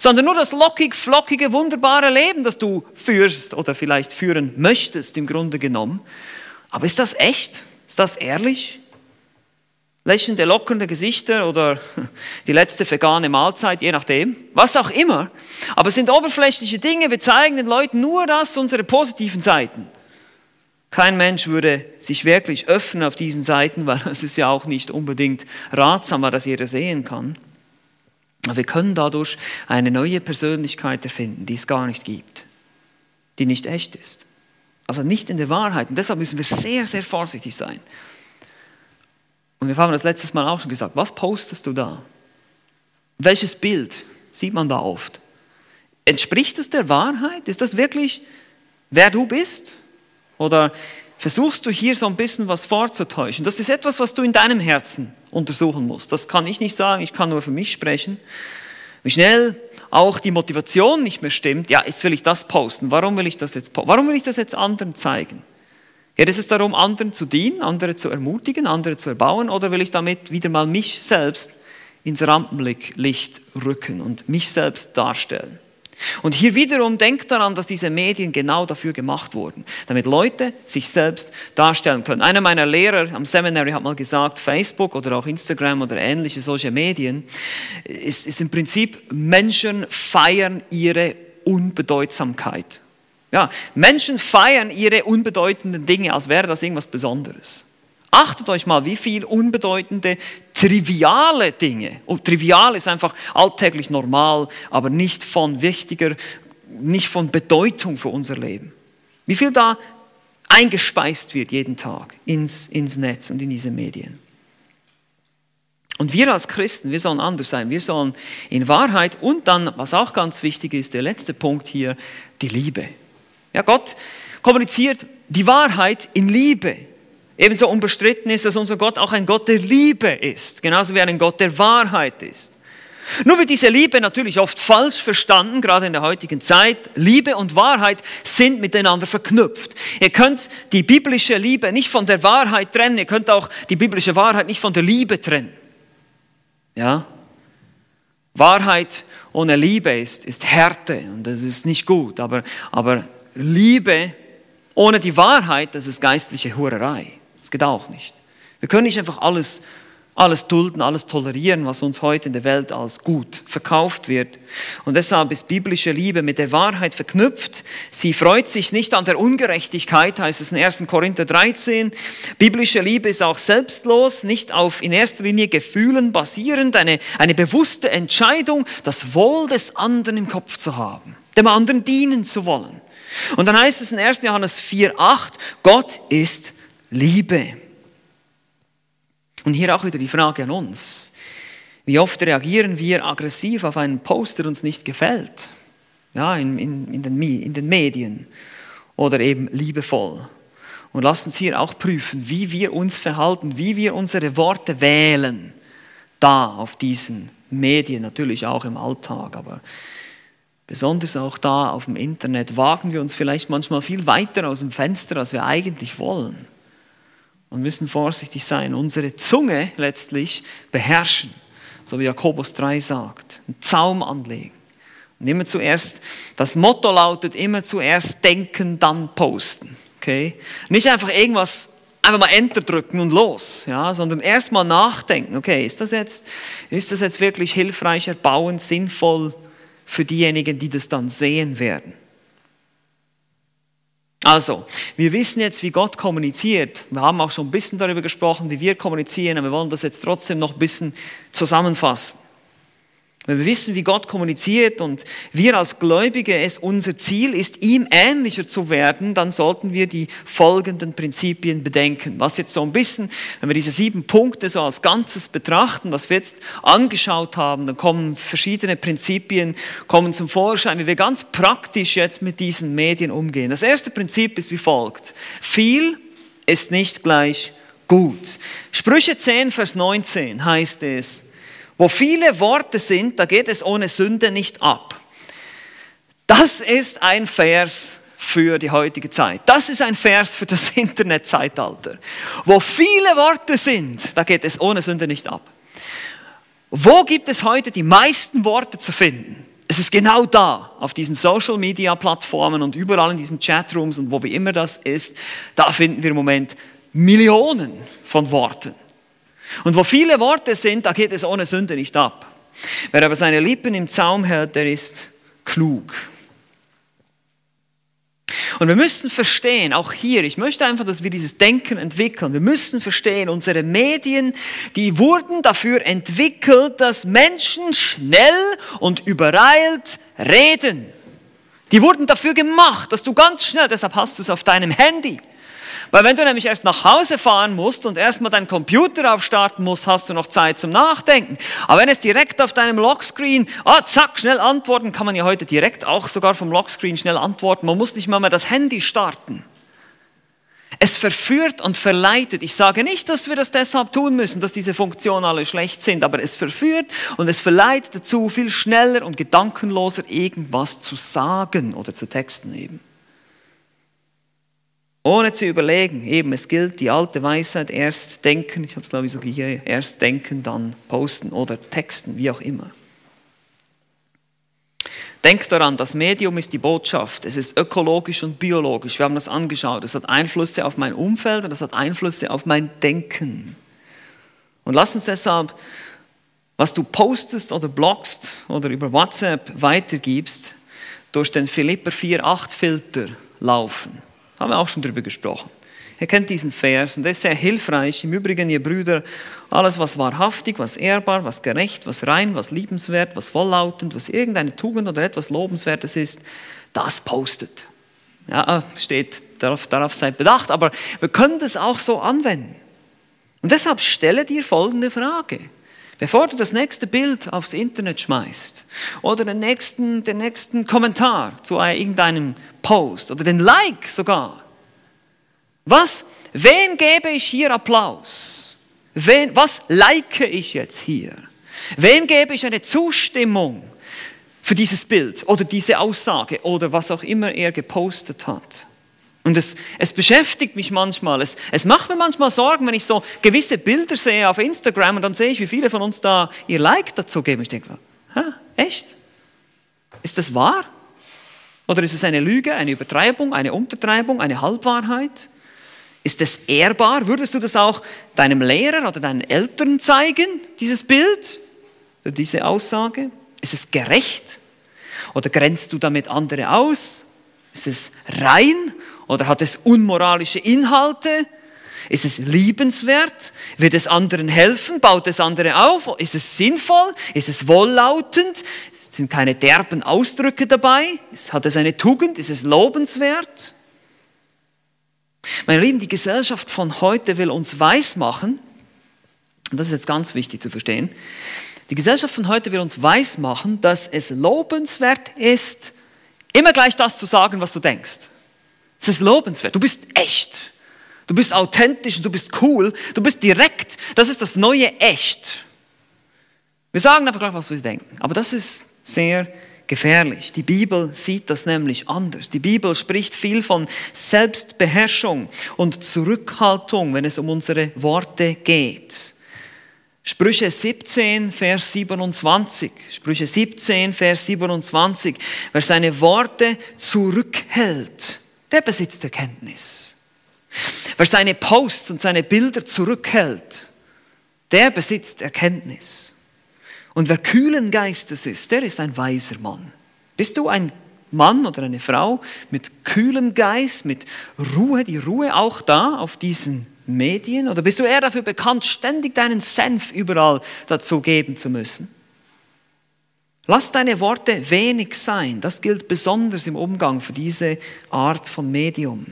[SPEAKER 1] sondern nur das lockig, flockige, wunderbare Leben, das du führst oder vielleicht führen möchtest im Grunde genommen. Aber ist das echt? Ist das ehrlich? Lächelnde, lockernde Gesichter oder die letzte vegane Mahlzeit, je nachdem, was auch immer. Aber es sind oberflächliche Dinge, wir zeigen den Leuten nur das, unsere positiven Seiten. Kein Mensch würde sich wirklich öffnen auf diesen Seiten, weil es ist ja auch nicht unbedingt ratsam, dass jeder sehen kann. Wir können dadurch eine neue Persönlichkeit erfinden, die es gar nicht gibt, die nicht echt ist. Also nicht in der Wahrheit. Und deshalb müssen wir sehr, sehr vorsichtig sein. Und wir haben das letztes Mal auch schon gesagt. Was postest du da? Welches Bild sieht man da oft? Entspricht es der Wahrheit? Ist das wirklich, wer du bist? Oder versuchst du hier so ein bisschen was vorzutäuschen? Das ist etwas, was du in deinem Herzen untersuchen muss. Das kann ich nicht sagen, ich kann nur für mich sprechen. Wie schnell auch die Motivation nicht mehr stimmt, ja, jetzt will ich das posten. Warum will ich das jetzt Warum will ich das jetzt anderen zeigen? Geht es darum, anderen zu dienen, andere zu ermutigen, andere zu erbauen oder will ich damit wieder mal mich selbst ins Rampenlicht rücken und mich selbst darstellen? Und hier wiederum denkt daran, dass diese Medien genau dafür gemacht wurden, damit Leute sich selbst darstellen können. Einer meiner Lehrer am Seminary hat mal gesagt, Facebook oder auch Instagram oder ähnliche solche Medien ist, ist im Prinzip Menschen feiern ihre Unbedeutsamkeit. Ja, Menschen feiern ihre unbedeutenden Dinge, als wäre das irgendwas Besonderes. Achtet euch mal, wie viel unbedeutende, triviale Dinge, und trivial ist einfach alltäglich normal, aber nicht von wichtiger, nicht von Bedeutung für unser Leben. Wie viel da eingespeist wird jeden Tag ins, ins Netz und in diese Medien. Und wir als Christen, wir sollen anders sein. Wir sollen in Wahrheit und dann, was auch ganz wichtig ist, der letzte Punkt hier, die Liebe. Ja, Gott kommuniziert die Wahrheit in Liebe. Ebenso unbestritten ist, dass unser Gott auch ein Gott der Liebe ist, genauso wie ein Gott der Wahrheit ist. Nur wird diese Liebe natürlich oft falsch verstanden, gerade in der heutigen Zeit. Liebe und Wahrheit sind miteinander verknüpft. Ihr könnt die biblische Liebe nicht von der Wahrheit trennen, ihr könnt auch die biblische Wahrheit nicht von der Liebe trennen. Ja? Wahrheit ohne Liebe ist, ist Härte und das ist nicht gut, aber, aber Liebe ohne die Wahrheit, das ist geistliche Hurerei. Das geht auch nicht. Wir können nicht einfach alles, alles dulden, alles tolerieren, was uns heute in der Welt als gut verkauft wird. Und deshalb ist biblische Liebe mit der Wahrheit verknüpft. Sie freut sich nicht an der Ungerechtigkeit, heißt es in 1. Korinther 13. Biblische Liebe ist auch selbstlos, nicht auf in erster Linie Gefühlen basierend, eine, eine bewusste Entscheidung, das Wohl des anderen im Kopf zu haben, dem anderen dienen zu wollen. Und dann heißt es in 1. Johannes 4,8, Gott ist Liebe. Und hier auch wieder die Frage an uns. Wie oft reagieren wir aggressiv auf einen Post, der uns nicht gefällt? Ja, in, in, in, den, in den Medien. Oder eben liebevoll. Und lasst uns hier auch prüfen, wie wir uns verhalten, wie wir unsere Worte wählen. Da auf diesen Medien, natürlich auch im Alltag, aber besonders auch da auf dem Internet, wagen wir uns vielleicht manchmal viel weiter aus dem Fenster, als wir eigentlich wollen und müssen vorsichtig sein, unsere Zunge letztlich beherrschen, so wie Jakobus 3 sagt, einen Zaum anlegen. Und immer zuerst, das Motto lautet immer zuerst denken, dann posten. Okay? Nicht einfach irgendwas, einfach mal Enter drücken und los, ja, sondern erst mal nachdenken, okay, ist das jetzt, ist das jetzt wirklich hilfreich, erbauend, sinnvoll für diejenigen, die das dann sehen werden? Also, wir wissen jetzt, wie Gott kommuniziert. Wir haben auch schon ein bisschen darüber gesprochen, wie wir kommunizieren, aber wir wollen das jetzt trotzdem noch ein bisschen zusammenfassen. Wenn wir wissen, wie Gott kommuniziert und wir als Gläubige es unser Ziel ist, ihm ähnlicher zu werden, dann sollten wir die folgenden Prinzipien bedenken. Was jetzt so ein bisschen, wenn wir diese sieben Punkte so als Ganzes betrachten, was wir jetzt angeschaut haben, dann kommen verschiedene Prinzipien, kommen zum Vorschein, wie wir ganz praktisch jetzt mit diesen Medien umgehen. Das erste Prinzip ist wie folgt. Viel ist nicht gleich gut. Sprüche 10, Vers 19 heißt es, wo viele Worte sind, da geht es ohne Sünde nicht ab. Das ist ein Vers für die heutige Zeit. Das ist ein Vers für das Internetzeitalter. Wo viele Worte sind, da geht es ohne Sünde nicht ab. Wo gibt es heute die meisten Worte zu finden? Es ist genau da, auf diesen Social Media Plattformen und überall in diesen Chatrooms und wo wie immer das ist, da finden wir im Moment Millionen von Worten. Und wo viele Worte sind, da geht es ohne Sünde nicht ab. Wer aber seine Lippen im Zaum hält, der ist klug. Und wir müssen verstehen, auch hier, ich möchte einfach, dass wir dieses Denken entwickeln. Wir müssen verstehen, unsere Medien, die wurden dafür entwickelt, dass Menschen schnell und übereilt reden. Die wurden dafür gemacht, dass du ganz schnell, deshalb hast du es auf deinem Handy. Weil wenn du nämlich erst nach Hause fahren musst und erstmal deinen Computer aufstarten musst, hast du noch Zeit zum Nachdenken. Aber wenn es direkt auf deinem Lockscreen, ah, zack, schnell antworten, kann man ja heute direkt auch sogar vom Lockscreen schnell antworten. Man muss nicht mal mehr das Handy starten. Es verführt und verleitet. Ich sage nicht, dass wir das deshalb tun müssen, dass diese Funktionen alle schlecht sind, aber es verführt und es verleitet dazu, viel schneller und gedankenloser irgendwas zu sagen oder zu texten eben. Ohne zu überlegen, eben, es gilt die alte Weisheit, erst denken, ich habe es glaube ich so hier, erst denken, dann posten oder texten, wie auch immer. Denk daran, das Medium ist die Botschaft. Es ist ökologisch und biologisch. Wir haben das angeschaut. Es hat Einflüsse auf mein Umfeld und es hat Einflüsse auf mein Denken. Und lass uns deshalb, was du postest oder blogst oder über WhatsApp weitergibst, durch den Philipper 4.8 Filter laufen. Haben wir auch schon darüber gesprochen. Ihr kennt diesen Vers und der ist sehr hilfreich. Im Übrigen, ihr Brüder, alles, was wahrhaftig, was ehrbar, was gerecht, was rein, was liebenswert, was volllautend, was irgendeine Tugend oder etwas Lobenswertes ist, das postet. Ja, steht, darauf, darauf seid bedacht, aber wir können das auch so anwenden. Und deshalb stelle dir folgende Frage. Bevor du das nächste Bild aufs Internet schmeißt oder den nächsten, den nächsten Kommentar zu irgendeinem Post oder den Like sogar, was, wen gebe ich hier Applaus? Wen, was like ich jetzt hier? Wem gebe ich eine Zustimmung für dieses Bild oder diese Aussage oder was auch immer er gepostet hat? Und es, es beschäftigt mich manchmal. Es, es macht mir manchmal Sorgen, wenn ich so gewisse Bilder sehe auf Instagram und dann sehe ich, wie viele von uns da ihr Like dazu geben. Ich denke, hä, echt? Ist das wahr? Oder ist es eine Lüge, eine Übertreibung, eine Untertreibung, eine Halbwahrheit? Ist es ehrbar? Würdest du das auch deinem Lehrer oder deinen Eltern zeigen, dieses Bild, diese Aussage? Ist es gerecht? Oder grenzt du damit andere aus? Ist es rein oder hat es unmoralische Inhalte? Ist es liebenswert? Wird es anderen helfen? Baut es andere auf? Ist es sinnvoll? Ist es wohllautend? Sind keine derben Ausdrücke dabei? Hat es eine Tugend? Ist es lobenswert? Meine Lieben, die Gesellschaft von heute will uns weismachen, und das ist jetzt ganz wichtig zu verstehen, die Gesellschaft von heute will uns weismachen, dass es lobenswert ist, immer gleich das zu sagen, was du denkst. Es ist lobenswert. Du bist echt. Du bist authentisch, du bist cool, du bist direkt. Das ist das neue Echt. Wir sagen einfach gleich, was wir denken. Aber das ist sehr gefährlich. Die Bibel sieht das nämlich anders. Die Bibel spricht viel von Selbstbeherrschung und Zurückhaltung, wenn es um unsere Worte geht. Sprüche 17, Vers 27. Sprüche 17, Vers 27. Wer seine Worte zurückhält, der besitzt Erkenntnis. Wer seine Posts und seine Bilder zurückhält, der besitzt Erkenntnis. Und wer kühlen Geistes ist, der ist ein weiser Mann. Bist du ein Mann oder eine Frau mit kühlem Geist, mit Ruhe, die Ruhe auch da auf diesen Medien? Oder bist du eher dafür bekannt, ständig deinen Senf überall dazu geben zu müssen? Lass deine Worte wenig sein. Das gilt besonders im Umgang für diese Art von Medium.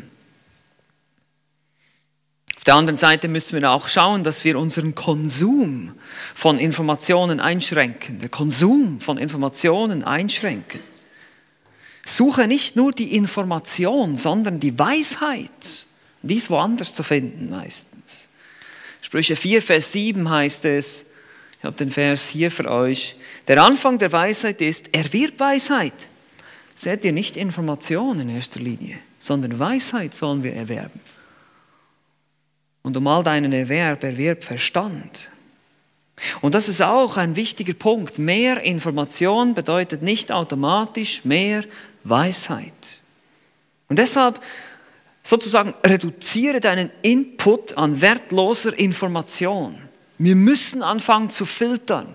[SPEAKER 1] Auf der anderen Seite müssen wir auch schauen, dass wir unseren Konsum von Informationen einschränken. Der Konsum von Informationen einschränken. Suche nicht nur die Information, sondern die Weisheit Die ist woanders zu finden meistens. Sprüche 4, Vers 7 heißt es, ich habe den Vers hier für euch, der Anfang der Weisheit ist, erwirb Weisheit. Seht ihr nicht Information in erster Linie, sondern Weisheit sollen wir erwerben. Und um all deinen Erwerb erwirb Verstand. Und das ist auch ein wichtiger Punkt. Mehr Information bedeutet nicht automatisch mehr Weisheit. Und deshalb sozusagen reduziere deinen Input an wertloser Information. Wir müssen anfangen zu filtern.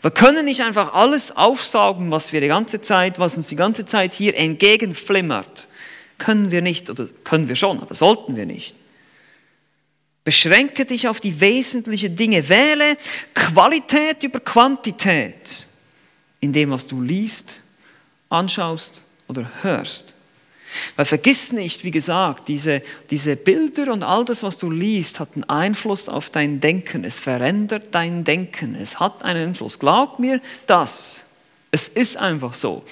[SPEAKER 1] Wir können nicht einfach alles aufsaugen, was wir die ganze Zeit, was uns die ganze Zeit hier entgegenflimmert. Können wir nicht, oder können wir schon, aber sollten wir nicht. Beschränke dich auf die wesentlichen Dinge. Wähle Qualität über Quantität in dem, was du liest, anschaust oder hörst. Weil vergiss nicht, wie gesagt, diese, diese Bilder und all das, was du liest, hat einen Einfluss auf dein Denken. Es verändert dein Denken. Es hat einen Einfluss. Glaub mir das. Es ist einfach so.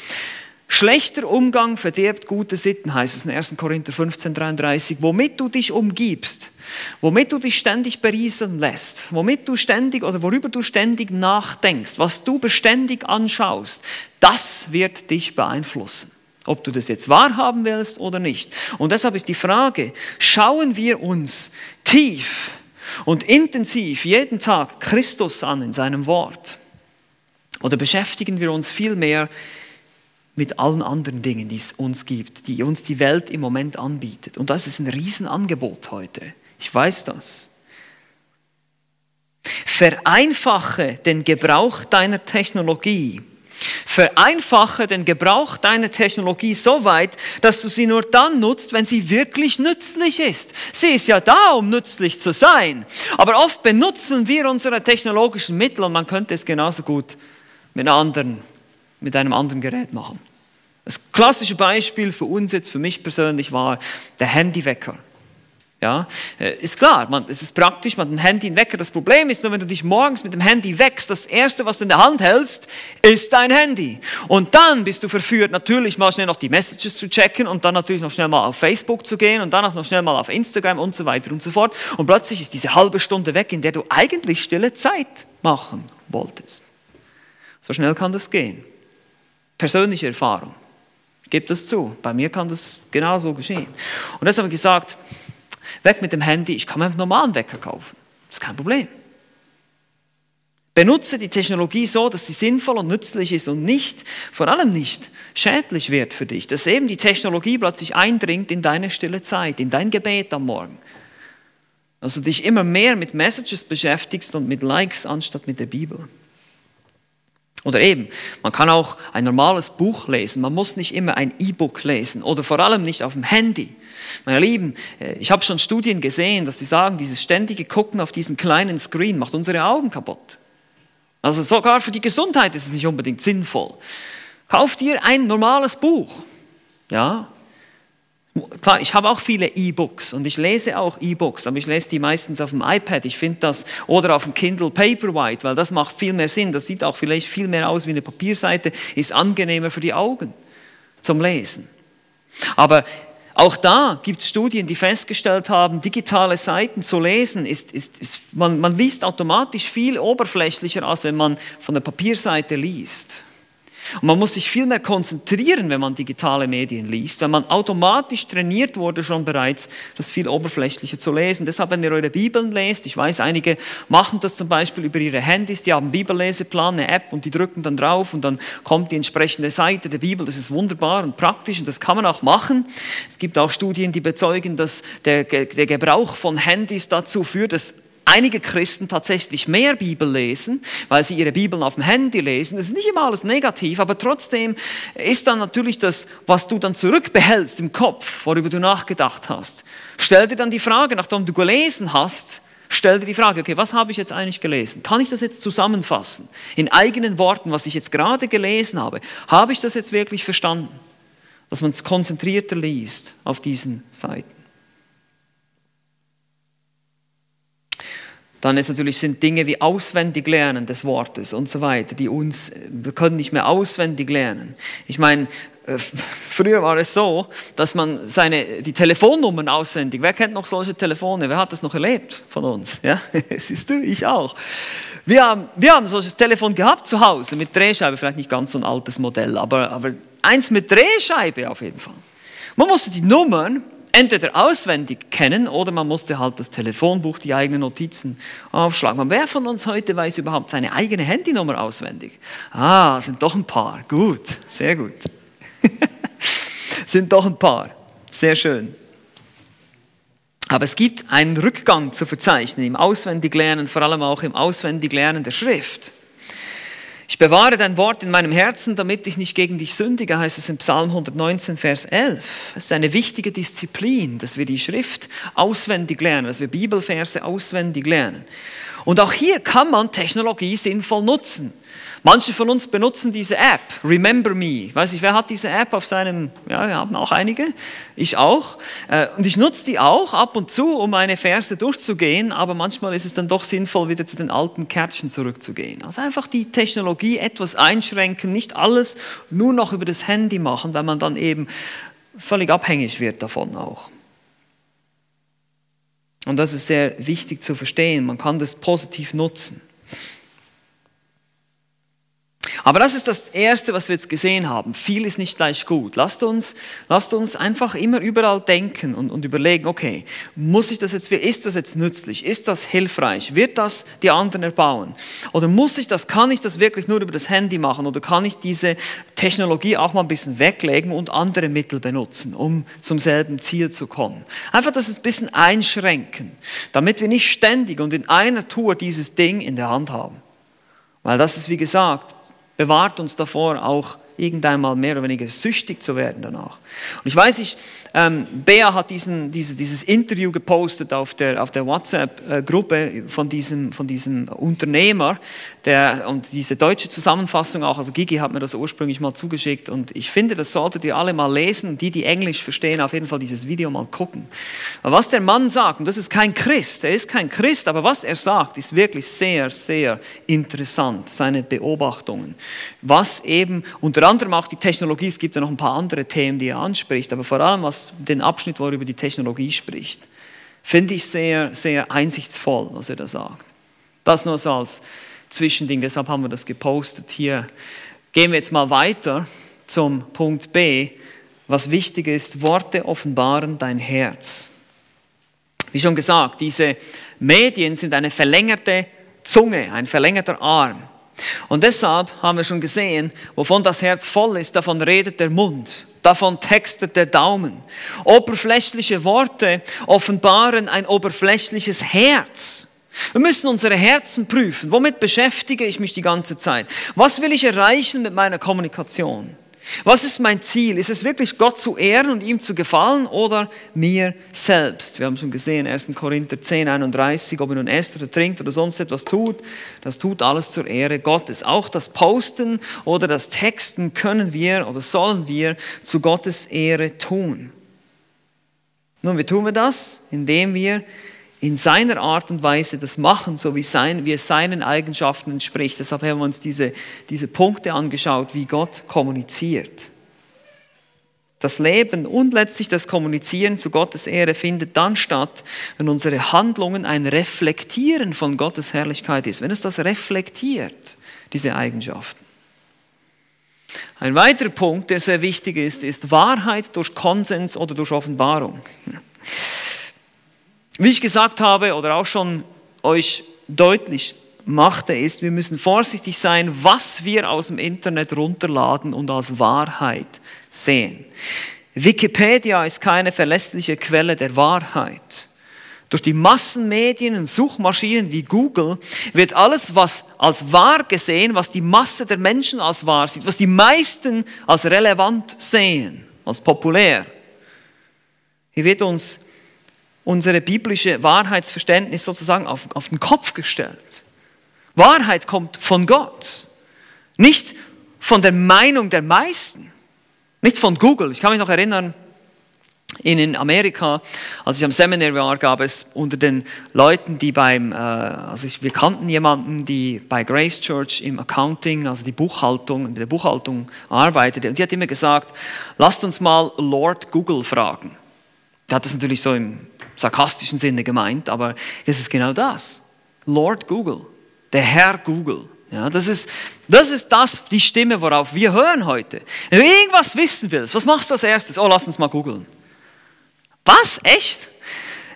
[SPEAKER 1] Schlechter Umgang verdirbt gute Sitten, heißt es in 1. Korinther 15, 33. Womit du dich umgibst, womit du dich ständig berieseln lässt, womit du ständig oder worüber du ständig nachdenkst, was du beständig anschaust, das wird dich beeinflussen. Ob du das jetzt wahrhaben willst oder nicht. Und deshalb ist die Frage, schauen wir uns tief und intensiv jeden Tag Christus an in seinem Wort? Oder beschäftigen wir uns vielmehr mit allen anderen Dingen, die es uns gibt, die uns die Welt im Moment anbietet. Und das ist ein Riesenangebot heute. Ich weiß das. Vereinfache den Gebrauch deiner Technologie. Vereinfache den Gebrauch deiner Technologie so weit, dass du sie nur dann nutzt, wenn sie wirklich nützlich ist. Sie ist ja da, um nützlich zu sein. Aber oft benutzen wir unsere technologischen Mittel und man könnte es genauso gut mit anderen mit einem anderen Gerät machen. Das klassische Beispiel für uns jetzt, für mich persönlich, war der Handywecker. Ja, äh, ist klar, man, es ist praktisch, man hat ein Handy, einen Wecker. Das Problem ist nur, wenn du dich morgens mit dem Handy wächst, das erste, was du in der Hand hältst, ist dein Handy. Und dann bist du verführt, natürlich mal schnell noch die Messages zu checken und dann natürlich noch schnell mal auf Facebook zu gehen und dann auch noch schnell mal auf Instagram und so weiter und so fort. Und plötzlich ist diese halbe Stunde weg, in der du eigentlich stille Zeit machen wolltest. So schnell kann das gehen persönliche Erfahrung. Gebe das zu. Bei mir kann das genauso geschehen. Und deshalb habe ich gesagt, weg mit dem Handy, ich kann mir einen normalen Wecker kaufen. Das ist kein Problem. Benutze die Technologie so, dass sie sinnvoll und nützlich ist und nicht, vor allem nicht, schädlich wird für dich. Dass eben die Technologie plötzlich eindringt in deine stille Zeit, in dein Gebet am Morgen. Also dich immer mehr mit Messages beschäftigst und mit Likes anstatt mit der Bibel. Oder eben, man kann auch ein normales Buch lesen, man muss nicht immer ein E-Book lesen oder vor allem nicht auf dem Handy. Meine Lieben, äh, ich habe schon Studien gesehen, dass sie sagen, dieses ständige Gucken auf diesen kleinen Screen macht unsere Augen kaputt. Also sogar für die Gesundheit ist es nicht unbedingt sinnvoll. Kauf dir ein normales Buch. Ja, Klar, ich habe auch viele E-Books und ich lese auch E-Books, aber ich lese die meistens auf dem iPad. Ich finde das oder auf dem Kindle Paperwhite, weil das macht viel mehr Sinn. Das sieht auch vielleicht viel mehr aus wie eine Papierseite, ist angenehmer für die Augen zum Lesen. Aber auch da gibt es Studien, die festgestellt haben, digitale Seiten zu lesen, ist, ist, ist man, man liest automatisch viel oberflächlicher, als wenn man von der Papierseite liest. Und man muss sich viel mehr konzentrieren, wenn man digitale Medien liest, wenn man automatisch trainiert wurde schon bereits, das viel oberflächlicher zu lesen. Deshalb, wenn ihr eure Bibeln lest, ich weiß, einige machen das zum Beispiel über ihre Handys, die haben Bibelleseplan, eine App und die drücken dann drauf und dann kommt die entsprechende Seite der Bibel. Das ist wunderbar und praktisch und das kann man auch machen. Es gibt auch Studien, die bezeugen, dass der, der Gebrauch von Handys dazu führt, dass einige Christen tatsächlich mehr Bibel lesen, weil sie ihre Bibeln auf dem Handy lesen. Das ist nicht immer alles negativ, aber trotzdem ist dann natürlich das, was du dann zurückbehältst im Kopf, worüber du nachgedacht hast. Stell dir dann die Frage, nachdem du gelesen hast, stell dir die Frage, okay, was habe ich jetzt eigentlich gelesen? Kann ich das jetzt zusammenfassen? In eigenen Worten, was ich jetzt gerade gelesen habe. Habe ich das jetzt wirklich verstanden? Dass man es konzentrierter liest auf diesen Seiten. Dann ist natürlich sind Dinge wie auswendig lernen des Wortes und so weiter, die uns, wir können nicht mehr auswendig lernen. Ich meine, äh, früher war es so, dass man seine, die Telefonnummern auswendig, wer kennt noch solche Telefone, wer hat das noch erlebt von uns? Ja, siehst du, ich auch. Wir haben, wir haben solches Telefon gehabt zu Hause mit Drehscheibe, vielleicht nicht ganz so ein altes Modell, aber, aber eins mit Drehscheibe auf jeden Fall. Man musste die Nummern entweder auswendig kennen oder man musste halt das Telefonbuch, die eigenen Notizen aufschlagen. Und wer von uns heute weiß überhaupt seine eigene Handynummer auswendig? Ah, sind doch ein paar. Gut, sehr gut. sind doch ein paar. Sehr schön. Aber es gibt einen Rückgang zu verzeichnen im Auswendiglernen, vor allem auch im Auswendiglernen der Schrift. Ich bewahre dein Wort in meinem Herzen, damit ich nicht gegen dich sündige, heißt es in Psalm 119, Vers 11. Es ist eine wichtige Disziplin, dass wir die Schrift auswendig lernen, dass wir Bibelverse auswendig lernen. Und auch hier kann man Technologie sinnvoll nutzen. Manche von uns benutzen diese App, Remember Me. Ich weiß nicht, wer hat diese App auf seinem, ja, wir haben auch einige, ich auch. Äh, und ich nutze die auch ab und zu, um meine Verse durchzugehen, aber manchmal ist es dann doch sinnvoll, wieder zu den alten Kärtchen zurückzugehen. Also einfach die Technologie etwas einschränken, nicht alles nur noch über das Handy machen, weil man dann eben völlig abhängig wird davon auch. Und das ist sehr wichtig zu verstehen. Man kann das positiv nutzen. Aber das ist das Erste, was wir jetzt gesehen haben. Viel ist nicht gleich gut. Lasst uns, lasst uns einfach immer überall denken und, und überlegen, okay, muss ich das jetzt, ist das jetzt nützlich? Ist das hilfreich? Wird das die anderen erbauen? Oder muss ich das, kann ich das wirklich nur über das Handy machen? Oder kann ich diese Technologie auch mal ein bisschen weglegen und andere Mittel benutzen, um zum selben Ziel zu kommen? Einfach das ein bisschen einschränken, damit wir nicht ständig und in einer Tour dieses Ding in der Hand haben. Weil das ist, wie gesagt, bewahrt uns davor, auch irgendeinmal mehr oder weniger süchtig zu werden danach. Und ich weiß, ich, ähm, Bea hat diesen, diese, dieses Interview gepostet auf der, auf der WhatsApp-Gruppe von diesem, von diesem Unternehmer der, und diese deutsche Zusammenfassung auch, also Gigi hat mir das ursprünglich mal zugeschickt und ich finde, das solltet ihr alle mal lesen, die, die Englisch verstehen, auf jeden Fall dieses Video mal gucken. Aber was der Mann sagt, und das ist kein Christ, er ist kein Christ, aber was er sagt, ist wirklich sehr, sehr interessant, seine Beobachtungen. Was eben unter anderem auch die Technologie, es gibt ja noch ein paar andere Themen, die er anspricht, aber vor allem was den Abschnitt, wo er über die Technologie spricht, finde ich sehr, sehr einsichtsvoll, was er da sagt. Das nur so als Zwischending, deshalb haben wir das gepostet hier. Gehen wir jetzt mal weiter zum Punkt B. Was wichtig ist, Worte offenbaren dein Herz. Wie schon gesagt, diese Medien sind eine verlängerte Zunge, ein verlängerter Arm. Und deshalb haben wir schon gesehen, wovon das Herz voll ist, davon redet der Mund, davon textet der Daumen. Oberflächliche Worte offenbaren ein oberflächliches Herz. Wir müssen unsere Herzen prüfen. Womit beschäftige ich mich die ganze Zeit? Was will ich erreichen mit meiner Kommunikation? Was ist mein Ziel? Ist es wirklich Gott zu ehren und ihm zu gefallen oder mir selbst? Wir haben schon gesehen, 1. Korinther 10, 31, ob er nun esst oder trinkt oder sonst etwas tut, das tut alles zur Ehre Gottes. Auch das Posten oder das Texten können wir oder sollen wir zu Gottes Ehre tun. Nun, wie tun wir das? Indem wir in seiner Art und Weise das machen, so wie, sein, wie es seinen Eigenschaften entspricht. Deshalb haben wir uns diese, diese Punkte angeschaut, wie Gott kommuniziert. Das Leben und letztlich das Kommunizieren zu Gottes Ehre findet dann statt, wenn unsere Handlungen ein Reflektieren von Gottes Herrlichkeit ist, wenn es das reflektiert, diese Eigenschaften. Ein weiterer Punkt, der sehr wichtig ist, ist Wahrheit durch Konsens oder durch Offenbarung. Wie ich gesagt habe oder auch schon euch deutlich machte, ist, wir müssen vorsichtig sein, was wir aus dem Internet runterladen und als Wahrheit sehen. Wikipedia ist keine verlässliche Quelle der Wahrheit. Durch die Massenmedien und Suchmaschinen wie Google wird alles, was als wahr gesehen, was die Masse der Menschen als wahr sieht, was die meisten als relevant sehen, als populär. Hier wird uns unsere biblische Wahrheitsverständnis sozusagen auf, auf den Kopf gestellt. Wahrheit kommt von Gott, nicht von der Meinung der meisten, nicht von Google. Ich kann mich noch erinnern, in Amerika, als ich am Seminar war, gab es unter den Leuten, die beim, äh, also ich, wir kannten jemanden, die bei Grace Church im Accounting, also die Buchhaltung, in der Buchhaltung arbeitete, und die hat immer gesagt, lasst uns mal Lord Google fragen. Der hat das natürlich so im sarkastischen Sinne gemeint, aber das ist genau das. Lord Google, der Herr Google. Ja, das ist, das ist das, die Stimme, worauf wir hören heute. Wenn du irgendwas wissen willst, was machst du als erstes? Oh, lass uns mal googeln. Was? Echt?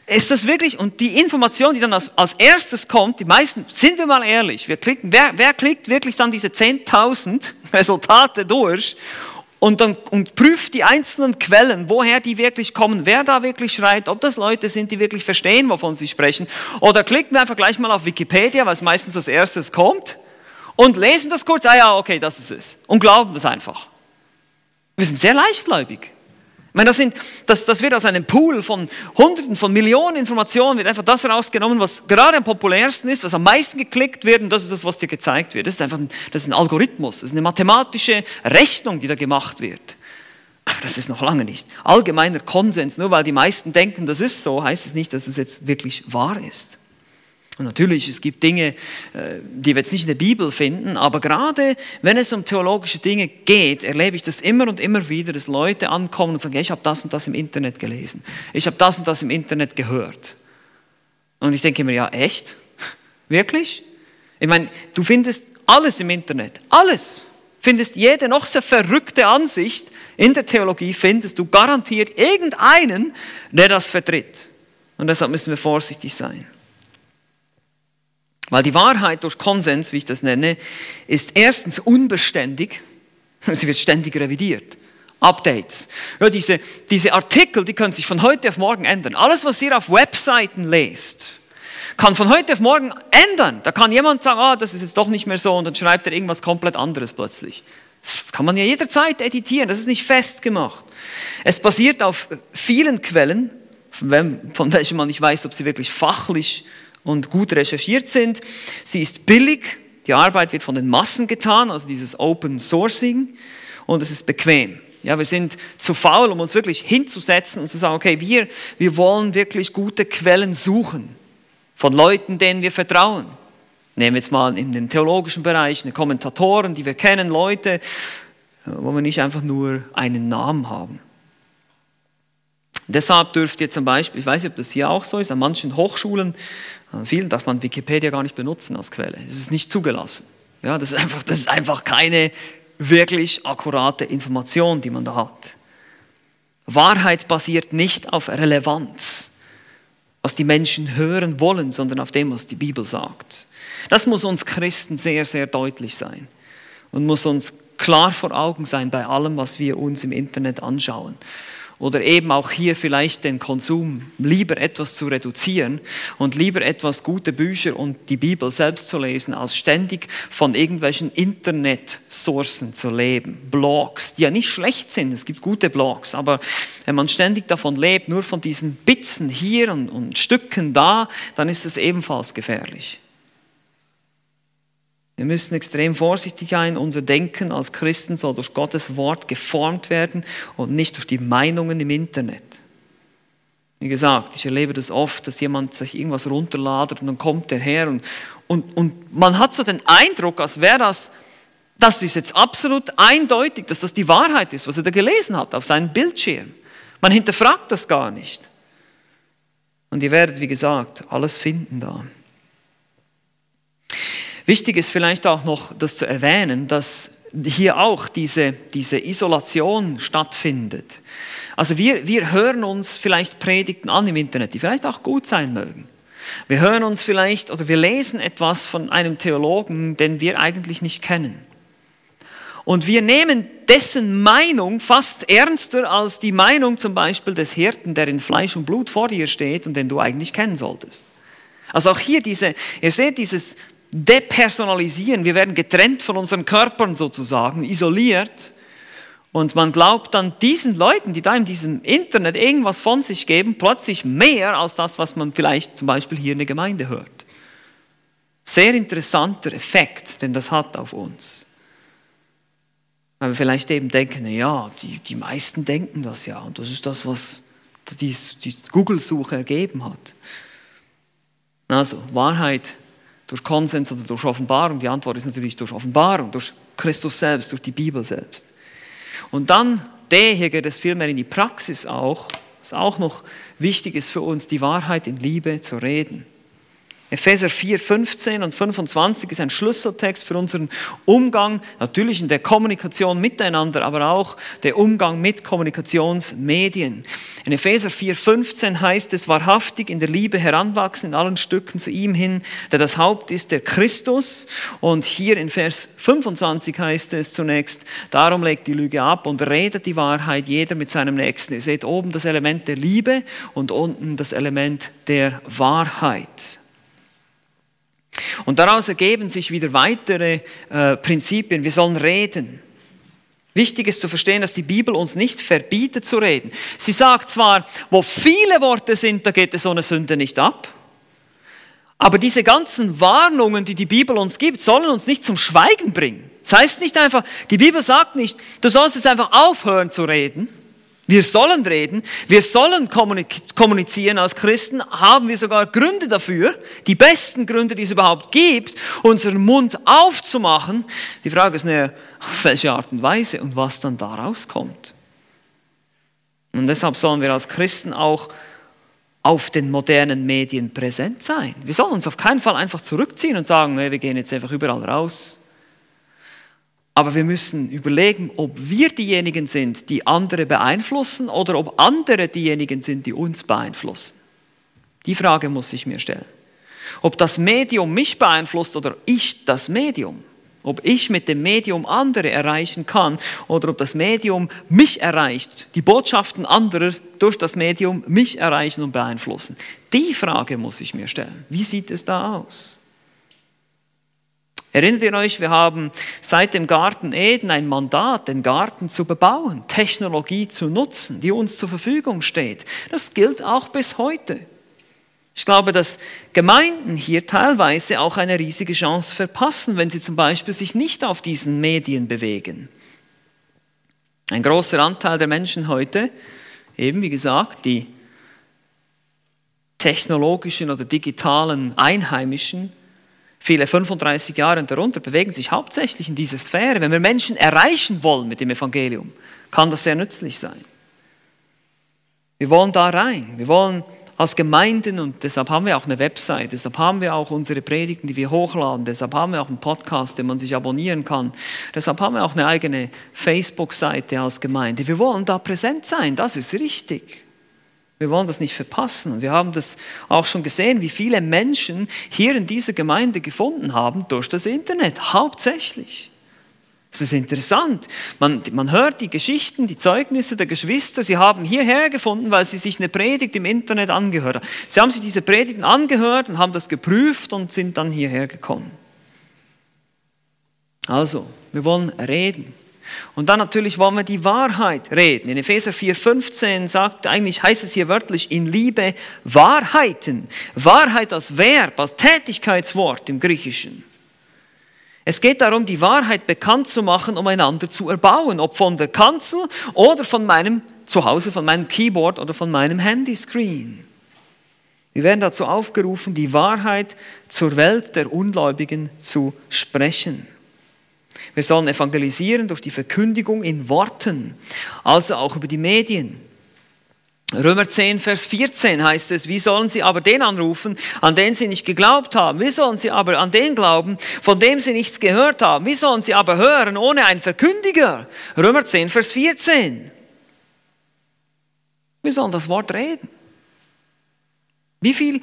[SPEAKER 1] Ist das wirklich? Und die Information, die dann als, als erstes kommt, die meisten, sind wir mal ehrlich, wir klicken, wer, wer klickt wirklich dann diese 10.000 Resultate durch und dann und prüft die einzelnen Quellen, woher die wirklich kommen, wer da wirklich schreibt, ob das Leute sind, die wirklich verstehen, wovon sie sprechen. Oder klicken wir einfach gleich mal auf Wikipedia, was meistens als erstes kommt, und lesen das kurz, ah ja, okay, das ist es. Und glauben das einfach. Wir sind sehr leichtgläubig. Ich meine, das, sind, das, das wird aus einem Pool von Hunderten, von Millionen Informationen, wird einfach das rausgenommen, was gerade am populärsten ist, was am meisten geklickt wird und das ist das, was dir gezeigt wird. Das ist einfach ein, das ist ein Algorithmus, das ist eine mathematische Rechnung, die da gemacht wird. Aber das ist noch lange nicht allgemeiner Konsens. Nur weil die meisten denken, das ist so, heißt es nicht, dass es jetzt wirklich wahr ist. Und natürlich, es gibt Dinge, äh, die wir jetzt nicht in der Bibel finden, aber gerade wenn es um theologische Dinge geht, erlebe ich das immer und immer wieder, dass Leute ankommen und sagen, ich habe das und das im Internet gelesen, ich habe das und das im Internet gehört. Und ich denke mir, ja, echt? Wirklich? Ich meine, du findest alles im Internet, alles. Findest jede noch so verrückte Ansicht in der Theologie, findest du garantiert irgendeinen, der das vertritt. Und deshalb müssen wir vorsichtig sein. Weil die Wahrheit durch Konsens, wie ich das nenne, ist erstens unbeständig, sie wird ständig revidiert. Updates. Ja, diese, diese Artikel, die können sich von heute auf morgen ändern. Alles, was ihr auf Webseiten lest, kann von heute auf morgen ändern. Da kann jemand sagen, ah, das ist jetzt doch nicht mehr so und dann schreibt er irgendwas komplett anderes plötzlich. Das kann man ja jederzeit editieren, das ist nicht festgemacht. Es basiert auf vielen Quellen, von welchen man nicht weiß, ob sie wirklich fachlich und gut recherchiert sind. Sie ist billig, die Arbeit wird von den Massen getan, also dieses Open Sourcing, und es ist bequem. Ja, wir sind zu faul, um uns wirklich hinzusetzen und zu sagen, okay, wir, wir wollen wirklich gute Quellen suchen von Leuten, denen wir vertrauen. Nehmen wir jetzt mal in den theologischen Bereich eine Kommentatoren, die wir kennen, Leute, wo wir nicht einfach nur einen Namen haben. Deshalb dürft ihr zum Beispiel, ich weiß nicht, ob das hier auch so ist, an manchen Hochschulen, an vielen darf man Wikipedia gar nicht benutzen als Quelle. Es ist nicht zugelassen. Ja, das, ist einfach, das ist einfach keine wirklich akkurate Information, die man da hat. Wahrheit basiert nicht auf Relevanz, was die Menschen hören wollen, sondern auf dem, was die Bibel sagt. Das muss uns Christen sehr, sehr deutlich sein und muss uns klar vor Augen sein bei allem, was wir uns im Internet anschauen oder eben auch hier vielleicht den Konsum lieber etwas zu reduzieren und lieber etwas gute Bücher und die Bibel selbst zu lesen, als ständig von irgendwelchen Internetsourcen zu leben. Blogs, die ja nicht schlecht sind, es gibt gute Blogs, aber wenn man ständig davon lebt, nur von diesen Bitzen hier und, und Stücken da, dann ist es ebenfalls gefährlich. Wir müssen extrem vorsichtig sein. Unser Denken als Christen soll durch Gottes Wort geformt werden und nicht durch die Meinungen im Internet. Wie gesagt, ich erlebe das oft, dass jemand sich irgendwas runterladet und dann kommt der her und, und, und man hat so den Eindruck, als wäre das, das ist jetzt absolut eindeutig, dass das die Wahrheit ist, was er da gelesen hat auf seinem Bildschirm. Man hinterfragt das gar nicht. Und ihr werdet, wie gesagt, alles finden da. Wichtig ist vielleicht auch noch das zu erwähnen, dass hier auch diese, diese Isolation stattfindet. Also wir, wir hören uns vielleicht Predigten an im Internet, die vielleicht auch gut sein mögen. Wir hören uns vielleicht oder wir lesen etwas von einem Theologen, den wir eigentlich nicht kennen. Und wir nehmen dessen Meinung fast ernster als die Meinung zum Beispiel des Hirten, der in Fleisch und Blut vor dir steht und den du eigentlich kennen solltest. Also auch hier diese, ihr seht dieses depersonalisieren. Wir werden getrennt von unseren Körpern sozusagen, isoliert. Und man glaubt dann diesen Leuten, die da in diesem Internet irgendwas von sich geben, plötzlich mehr als das, was man vielleicht zum Beispiel hier in der Gemeinde hört. Sehr interessanter Effekt, den das hat auf uns. Weil wir vielleicht eben denken, ja, die, die meisten denken das ja und das ist das, was die, die Google-Suche ergeben hat. Also Wahrheit durch Konsens oder durch Offenbarung. Die Antwort ist natürlich durch Offenbarung, durch Christus selbst, durch die Bibel selbst. Und dann, der hier geht es vielmehr in die Praxis auch, was auch noch wichtig ist für uns, die Wahrheit in Liebe zu reden. Epheser 4, 15 und 25 ist ein Schlüsseltext für unseren Umgang, natürlich in der Kommunikation miteinander, aber auch der Umgang mit Kommunikationsmedien. In Epheser 4, 15 heißt es, wahrhaftig in der Liebe heranwachsen in allen Stücken zu ihm hin, der das Haupt ist, der Christus. Und hier in Vers 25 heißt es zunächst, darum legt die Lüge ab und redet die Wahrheit jeder mit seinem Nächsten. Ihr seht oben das Element der Liebe und unten das Element der Wahrheit. Und daraus ergeben sich wieder weitere äh, Prinzipien. Wir sollen reden. Wichtig ist zu verstehen, dass die Bibel uns nicht verbietet zu reden. Sie sagt zwar, wo viele Worte sind, da geht es so eine Sünde nicht ab. Aber diese ganzen Warnungen, die die Bibel uns gibt, sollen uns nicht zum Schweigen bringen. Das heißt nicht einfach, die Bibel sagt nicht, du sollst jetzt einfach aufhören zu reden, wir sollen reden, wir sollen kommunizieren als Christen, haben wir sogar Gründe dafür, die besten Gründe, die es überhaupt gibt, unseren Mund aufzumachen. Die Frage ist nur, auf welche Art und Weise und was dann daraus kommt. Und deshalb sollen wir als Christen auch auf den modernen Medien präsent sein. Wir sollen uns auf keinen Fall einfach zurückziehen und sagen, wir gehen jetzt einfach überall raus. Aber wir müssen überlegen, ob wir diejenigen sind, die andere beeinflussen oder ob andere diejenigen sind, die uns beeinflussen. Die Frage muss ich mir stellen. Ob das Medium mich beeinflusst oder ich das Medium. Ob ich mit dem Medium andere erreichen kann oder ob das Medium mich erreicht, die Botschaften anderer durch das Medium mich erreichen und beeinflussen. Die Frage muss ich mir stellen. Wie sieht es da aus? Erinnert ihr euch, wir haben seit dem Garten Eden ein Mandat, den Garten zu bebauen, Technologie zu nutzen, die uns zur Verfügung steht. Das gilt auch bis heute. Ich glaube, dass Gemeinden hier teilweise auch eine riesige Chance verpassen, wenn sie zum Beispiel sich nicht auf diesen Medien bewegen. Ein großer Anteil der Menschen heute, eben wie gesagt, die technologischen oder digitalen Einheimischen, Viele 35 Jahre darunter bewegen sich hauptsächlich in dieser Sphäre. Wenn wir Menschen erreichen wollen mit dem Evangelium, kann das sehr nützlich sein. Wir wollen da rein. Wir wollen als Gemeinden, und deshalb haben wir auch eine Website, deshalb haben wir auch unsere Predigten, die wir hochladen, deshalb haben wir auch einen Podcast, den man sich abonnieren kann, deshalb haben wir auch eine eigene Facebook-Seite als Gemeinde. Wir wollen da präsent sein, das ist richtig. Wir wollen das nicht verpassen. Und wir haben das auch schon gesehen, wie viele Menschen hier in dieser Gemeinde gefunden haben durch das Internet, hauptsächlich. Es ist interessant. Man, man hört die Geschichten, die Zeugnisse der Geschwister. Sie haben hierher gefunden, weil sie sich eine Predigt im Internet angehört haben. Sie haben sich diese Predigten angehört und haben das geprüft und sind dann hierher gekommen. Also, wir wollen reden. Und dann natürlich wollen wir die Wahrheit reden. In Epheser 4,15 sagt eigentlich, heißt es hier wörtlich, in Liebe Wahrheiten. Wahrheit als Verb, als Tätigkeitswort im Griechischen. Es geht darum, die Wahrheit bekannt zu machen, um einander zu erbauen, ob von der Kanzel oder von meinem Zuhause, von meinem Keyboard oder von meinem Handyscreen. Wir werden dazu aufgerufen, die Wahrheit zur Welt der Ungläubigen zu sprechen. Wir sollen evangelisieren durch die Verkündigung in Worten, also auch über die Medien. Römer 10, Vers 14 heißt es, wie sollen sie aber den anrufen, an den sie nicht geglaubt haben? Wie sollen sie aber an den glauben, von dem sie nichts gehört haben? Wie sollen sie aber hören ohne einen Verkündiger? Römer 10, Vers 14. Wir sollen das Wort reden. Wie viel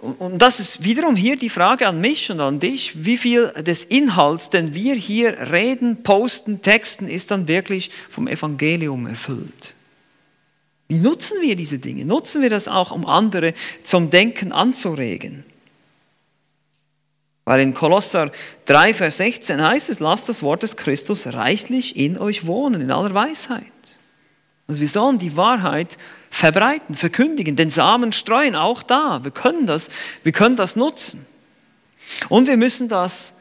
[SPEAKER 1] und das ist wiederum hier die Frage an mich und an dich, wie viel des Inhalts, den wir hier reden, posten, texten, ist dann wirklich vom Evangelium erfüllt? Wie nutzen wir diese Dinge? Nutzen wir das auch, um andere zum Denken anzuregen? Weil in Kolosser 3, Vers 16 heißt es, lasst das Wort des Christus reichlich in euch wohnen, in aller Weisheit. Also wir sollen die Wahrheit verbreiten, verkündigen, den Samen streuen, auch da. Wir können das, wir können das nutzen. Und wir müssen das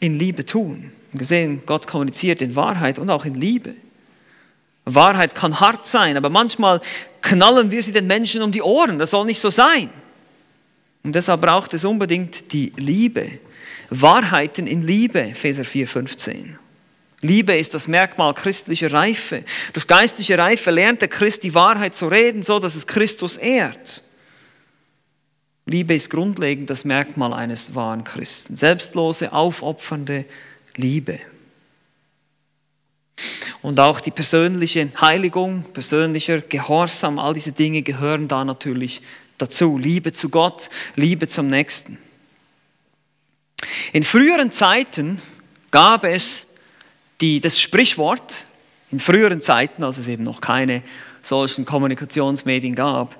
[SPEAKER 1] in Liebe tun. Wir gesehen, Gott kommuniziert in Wahrheit und auch in Liebe. Wahrheit kann hart sein, aber manchmal knallen wir sie den Menschen um die Ohren. Das soll nicht so sein. Und deshalb braucht es unbedingt die Liebe. Wahrheiten in Liebe, Epheser 4,15. Liebe ist das Merkmal christlicher Reife. Durch geistliche Reife lernt der Christ die Wahrheit zu reden, so dass es Christus ehrt. Liebe ist grundlegend das Merkmal eines wahren Christen. Selbstlose, aufopfernde Liebe. Und auch die persönliche Heiligung, persönlicher Gehorsam, all diese Dinge gehören da natürlich dazu. Liebe zu Gott, Liebe zum Nächsten. In früheren Zeiten gab es die, das Sprichwort, in früheren Zeiten, als es eben noch keine solchen Kommunikationsmedien gab,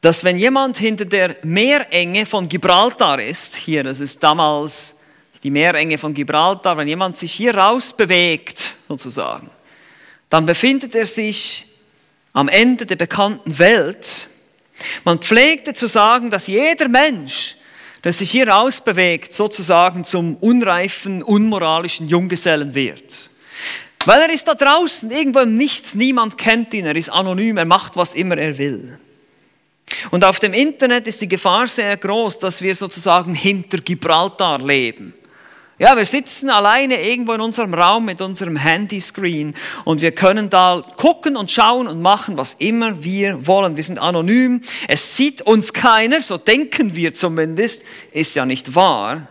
[SPEAKER 1] dass wenn jemand hinter der Meerenge von Gibraltar ist, hier, das ist damals die Meerenge von Gibraltar, wenn jemand sich hier rausbewegt, sozusagen, dann befindet er sich am Ende der bekannten Welt. Man pflegte zu sagen, dass jeder Mensch, der sich hier rausbewegt, sozusagen zum unreifen, unmoralischen Junggesellen wird. Weil er ist da draußen, irgendwo im Nichts, niemand kennt ihn, er ist anonym, er macht, was immer er will. Und auf dem Internet ist die Gefahr sehr groß, dass wir sozusagen hinter Gibraltar leben. Ja, wir sitzen alleine irgendwo in unserem Raum mit unserem Handyscreen und wir können da gucken und schauen und machen, was immer wir wollen. Wir sind anonym, es sieht uns keiner, so denken wir zumindest, ist ja nicht wahr.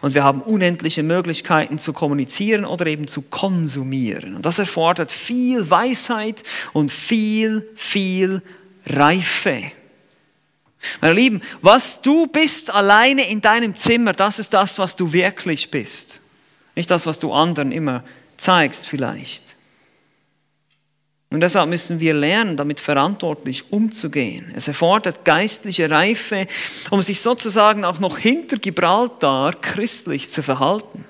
[SPEAKER 1] Und wir haben unendliche Möglichkeiten zu kommunizieren oder eben zu konsumieren. Und das erfordert viel Weisheit und viel, viel Reife. Meine Lieben, was du bist alleine in deinem Zimmer, das ist das, was du wirklich bist. Nicht das, was du anderen immer zeigst vielleicht. Und deshalb müssen wir lernen, damit verantwortlich umzugehen. Es erfordert geistliche Reife, um sich sozusagen auch noch hinter Gibraltar christlich zu verhalten.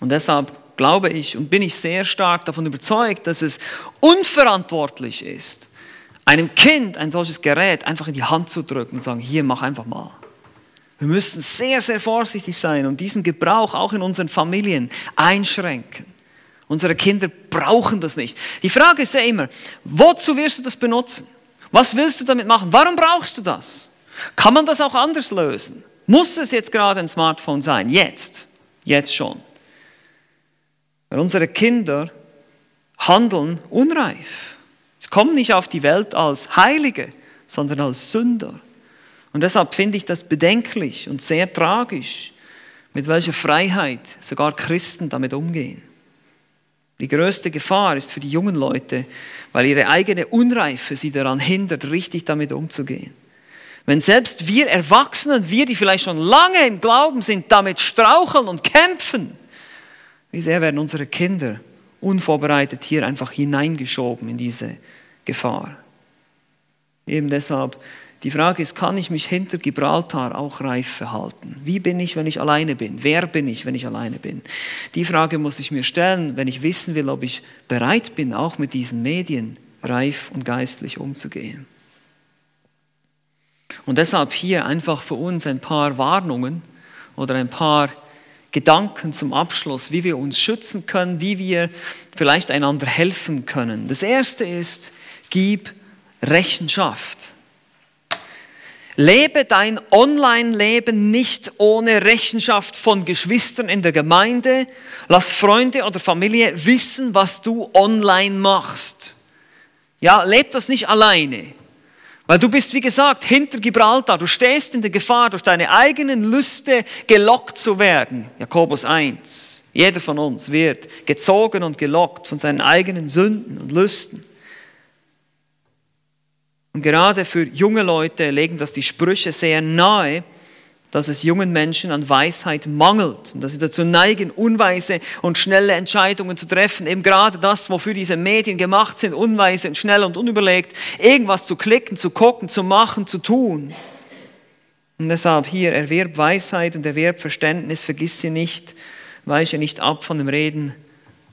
[SPEAKER 1] Und deshalb glaube ich und bin ich sehr stark davon überzeugt, dass es unverantwortlich ist, einem Kind ein solches Gerät einfach in die Hand zu drücken und sagen, hier, mach einfach mal. Wir müssen sehr, sehr vorsichtig sein und diesen Gebrauch auch in unseren Familien einschränken. Unsere Kinder brauchen das nicht. Die Frage ist ja immer, wozu wirst du das benutzen? Was willst du damit machen? Warum brauchst du das? Kann man das auch anders lösen? Muss es jetzt gerade ein Smartphone sein? Jetzt. Jetzt schon. Weil unsere Kinder handeln unreif kommen nicht auf die Welt als Heilige, sondern als Sünder. Und deshalb finde ich das bedenklich und sehr tragisch, mit welcher Freiheit sogar Christen damit umgehen. Die größte Gefahr ist für die jungen Leute, weil ihre eigene Unreife sie daran hindert, richtig damit umzugehen. Wenn selbst wir Erwachsenen, wir, die vielleicht schon lange im Glauben sind, damit straucheln und kämpfen, wie sehr werden unsere Kinder unvorbereitet hier einfach hineingeschoben in diese Gefahr. Eben deshalb, die Frage ist, kann ich mich hinter Gibraltar auch reif verhalten? Wie bin ich, wenn ich alleine bin? Wer bin ich, wenn ich alleine bin? Die Frage muss ich mir stellen, wenn ich wissen will, ob ich bereit bin, auch mit diesen Medien reif und geistlich umzugehen. Und deshalb hier einfach für uns ein paar Warnungen oder ein paar Gedanken zum Abschluss, wie wir uns schützen können, wie wir vielleicht einander helfen können. Das erste ist, gib Rechenschaft. Lebe dein Online-Leben nicht ohne Rechenschaft von Geschwistern in der Gemeinde. Lass Freunde oder Familie wissen, was du online machst. Ja, leb das nicht alleine. Weil du bist, wie gesagt, hinter Gibraltar. Du stehst in der Gefahr, durch deine eigenen Lüste gelockt zu werden. Jakobus 1. Jeder von uns wird gezogen und gelockt von seinen eigenen Sünden und Lüsten. Und gerade für junge Leute legen das die Sprüche sehr nahe, dass es jungen Menschen an Weisheit mangelt und dass sie dazu neigen, unweise und schnelle Entscheidungen zu treffen. Eben gerade das, wofür diese Medien gemacht sind, unweise und schnell und unüberlegt, irgendwas zu klicken, zu gucken, zu machen, zu tun. Und deshalb hier, erwerb Weisheit und erwerb Verständnis, vergiss sie nicht, weiche nicht ab von dem Reden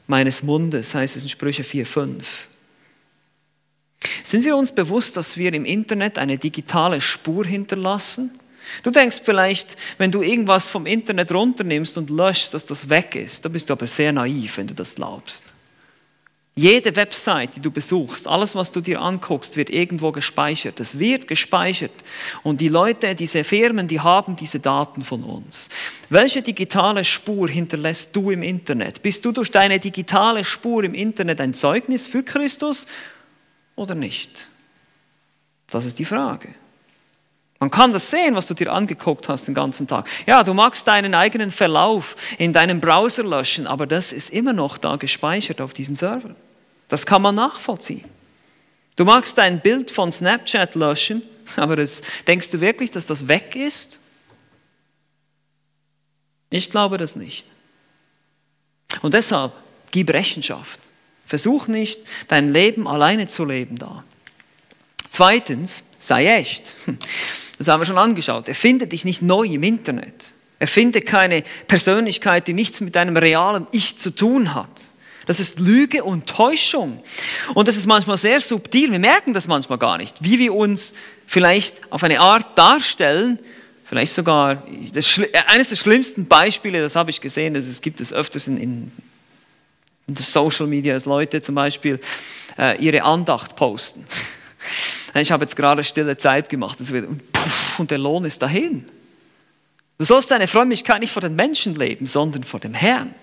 [SPEAKER 1] meines Mundes, heißt es in Sprüche 4, 5. Sind wir uns bewusst, dass wir im Internet eine digitale Spur hinterlassen? Du denkst vielleicht, wenn du irgendwas vom Internet runternimmst und löschst, dass das weg ist. Da bist du aber sehr naiv, wenn du das glaubst. Jede Website, die du besuchst, alles, was du dir anguckst, wird irgendwo gespeichert. Es wird gespeichert. Und die Leute, diese Firmen, die haben diese Daten von uns. Welche digitale Spur hinterlässt du im Internet? Bist du durch deine digitale Spur im Internet ein Zeugnis für Christus oder nicht? Das ist die Frage. Man kann das sehen, was du dir angeguckt hast den ganzen Tag. Ja, du magst deinen eigenen Verlauf in deinem Browser löschen, aber das ist immer noch da gespeichert auf diesen Servern. Das kann man nachvollziehen. Du magst dein Bild von Snapchat löschen, aber das, denkst du wirklich, dass das weg ist? Ich glaube das nicht. Und deshalb gib Rechenschaft. Versuch nicht, dein Leben alleine zu leben da. Zweitens, sei echt. Das haben wir schon angeschaut. Erfinde dich nicht neu im Internet. Erfinde keine Persönlichkeit, die nichts mit deinem realen Ich zu tun hat. Das ist Lüge und Täuschung. Und das ist manchmal sehr subtil. Wir merken das manchmal gar nicht, wie wir uns vielleicht auf eine Art darstellen. Vielleicht sogar, das, eines der schlimmsten Beispiele, das habe ich gesehen, das es gibt es öfters in, in, in Social Media, dass Leute zum Beispiel äh, ihre Andacht posten. Ich habe jetzt gerade stille Zeit gemacht und, puff, und der Lohn ist dahin. Du sollst deine Frömmigkeit nicht vor den Menschen leben, sondern vor dem Herrn.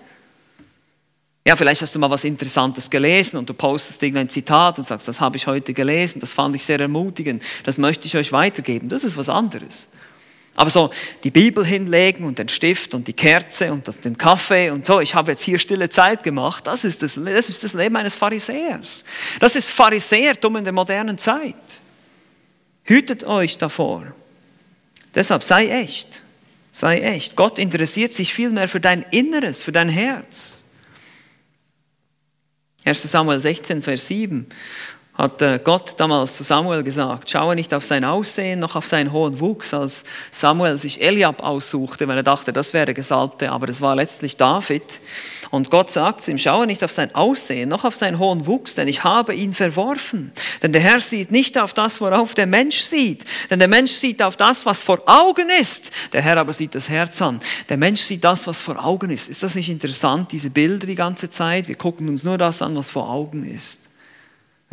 [SPEAKER 1] Ja, vielleicht hast du mal was Interessantes gelesen und du postest irgendein Zitat und sagst, das habe ich heute gelesen, das fand ich sehr ermutigend, das möchte ich euch weitergeben. Das ist was anderes. Aber so die Bibel hinlegen und den Stift und die Kerze und den Kaffee und so, ich habe jetzt hier stille Zeit gemacht, das ist das, das, ist das Leben eines Pharisäers. Das ist Pharisäertum in der modernen Zeit. Hütet euch davor. Deshalb sei echt. Sei echt. Gott interessiert sich viel mehr für dein Inneres, für dein Herz. 1 Samuel 16, Vers 7 hat äh, Gott damals zu Samuel gesagt, schaue nicht auf sein Aussehen noch auf seinen hohen Wuchs, als Samuel sich Eliab aussuchte, weil er dachte, das wäre Gesalbte, aber das war letztlich David. Und Gott sagt ihm, schaue nicht auf sein Aussehen noch auf seinen hohen Wuchs, denn ich habe ihn verworfen. Denn der Herr sieht nicht auf das, worauf der Mensch sieht, denn der Mensch sieht auf das, was vor Augen ist. Der Herr aber sieht das Herz an. Der Mensch sieht das, was vor Augen ist. Ist das nicht interessant, diese Bilder die ganze Zeit? Wir gucken uns nur das an, was vor Augen ist.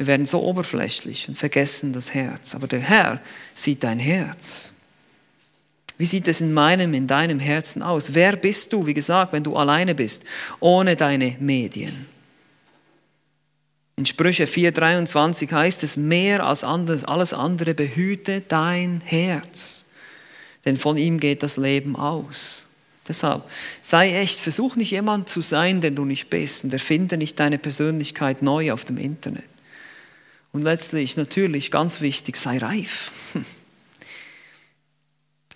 [SPEAKER 1] Wir werden so oberflächlich und vergessen das Herz. Aber der Herr sieht dein Herz. Wie sieht es in meinem, in deinem Herzen aus? Wer bist du, wie gesagt, wenn du alleine bist, ohne deine Medien? In Sprüche 4,23 heißt es, mehr als alles andere behüte dein Herz, denn von ihm geht das Leben aus. Deshalb sei echt, versuch nicht jemand zu sein, den du nicht bist und erfinde nicht deine Persönlichkeit neu auf dem Internet. Und letztlich natürlich ganz wichtig, sei reif.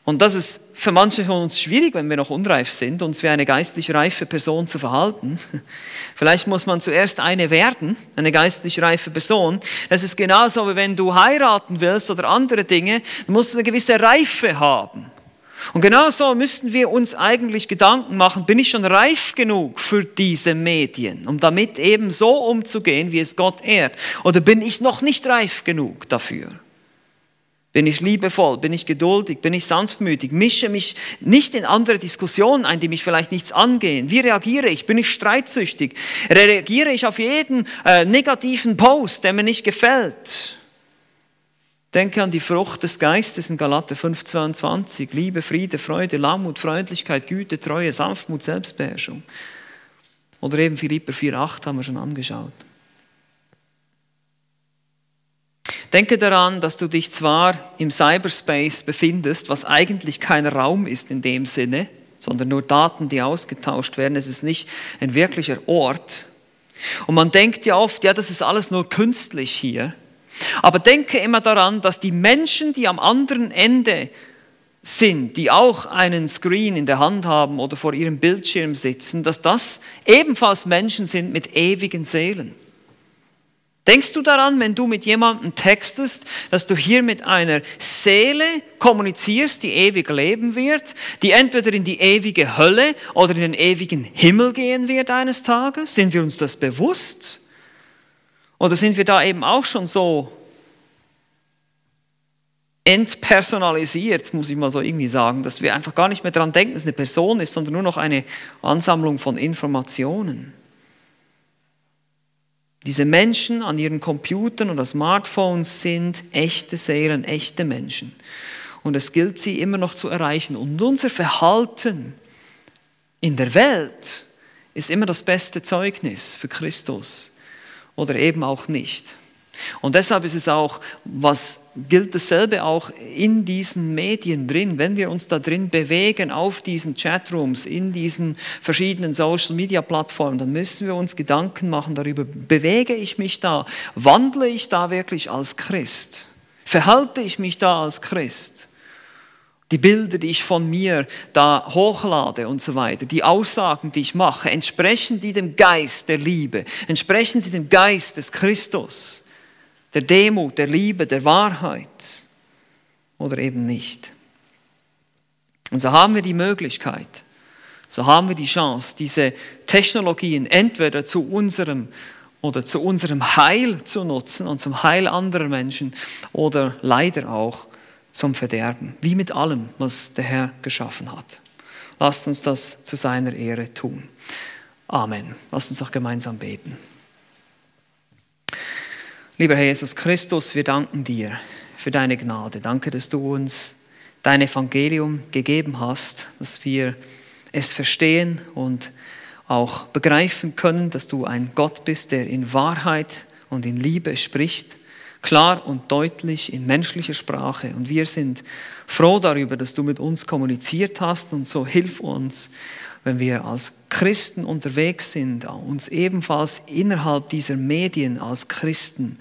[SPEAKER 1] Und das ist für manche von uns schwierig, wenn wir noch unreif sind, uns wie eine geistlich reife Person zu verhalten. Vielleicht muss man zuerst eine werden, eine geistlich reife Person. Das ist genauso, wie wenn du heiraten willst oder andere Dinge, du musst eine gewisse Reife haben. Und genauso müssten wir uns eigentlich Gedanken machen, bin ich schon reif genug für diese Medien, um damit eben so umzugehen, wie es Gott ehrt? Oder bin ich noch nicht reif genug dafür? Bin ich liebevoll? Bin ich geduldig? Bin ich sanftmütig? Mische mich nicht in andere Diskussionen ein, die mich vielleicht nichts angehen. Wie reagiere ich? Bin ich streitsüchtig? Reagiere ich auf jeden äh, negativen Post, der mir nicht gefällt? Denke an die Frucht des Geistes in Galater 5,22. Liebe, Friede, Freude, Lammut, Freundlichkeit, Güte, Treue, Sanftmut, Selbstbeherrschung. Oder eben Philipper 4,8 haben wir schon angeschaut. Denke daran, dass du dich zwar im Cyberspace befindest, was eigentlich kein Raum ist in dem Sinne, sondern nur Daten, die ausgetauscht werden. Es ist nicht ein wirklicher Ort. Und man denkt ja oft, ja, das ist alles nur künstlich hier. Aber denke immer daran, dass die Menschen, die am anderen Ende sind, die auch einen Screen in der Hand haben oder vor ihrem Bildschirm sitzen, dass das ebenfalls Menschen sind mit ewigen Seelen. Denkst du daran, wenn du mit jemandem textest, dass du hier mit einer Seele kommunizierst, die ewig leben wird, die entweder in die ewige Hölle oder in den ewigen Himmel gehen wird eines Tages? Sind wir uns das bewusst? Oder sind wir da eben auch schon so entpersonalisiert, muss ich mal so irgendwie sagen, dass wir einfach gar nicht mehr daran denken, dass es eine Person ist, sondern nur noch eine Ansammlung von Informationen? Diese Menschen an ihren Computern oder Smartphones sind echte Seelen, echte Menschen. Und es gilt, sie immer noch zu erreichen. Und unser Verhalten in der Welt ist immer das beste Zeugnis für Christus oder eben auch nicht. Und deshalb ist es auch, was gilt dasselbe auch in diesen Medien drin, wenn wir uns da drin bewegen auf diesen Chatrooms, in diesen verschiedenen Social Media Plattformen, dann müssen wir uns Gedanken machen darüber, bewege ich mich da, wandle ich da wirklich als Christ, verhalte ich mich da als Christ? Die Bilder, die ich von mir da hochlade und so weiter, die Aussagen, die ich mache, entsprechen die dem Geist der Liebe, entsprechen sie dem Geist des Christus? der Demut, der Liebe, der Wahrheit oder eben nicht. Und so haben wir die Möglichkeit, so haben wir die Chance, diese Technologien entweder zu unserem oder zu unserem Heil zu nutzen und zum Heil anderer Menschen oder leider auch zum Verderben, wie mit allem, was der Herr geschaffen hat. Lasst uns das zu seiner Ehre tun. Amen. Lasst uns auch gemeinsam beten. Lieber Herr Jesus Christus, wir danken dir für deine Gnade. Danke, dass du uns dein Evangelium gegeben hast, dass wir es verstehen und auch begreifen können, dass du ein Gott bist, der in Wahrheit und in Liebe spricht, klar und deutlich in menschlicher Sprache. Und wir sind froh darüber, dass du mit uns kommuniziert hast und so hilf uns, wenn wir als Christen unterwegs sind, uns ebenfalls innerhalb dieser Medien als Christen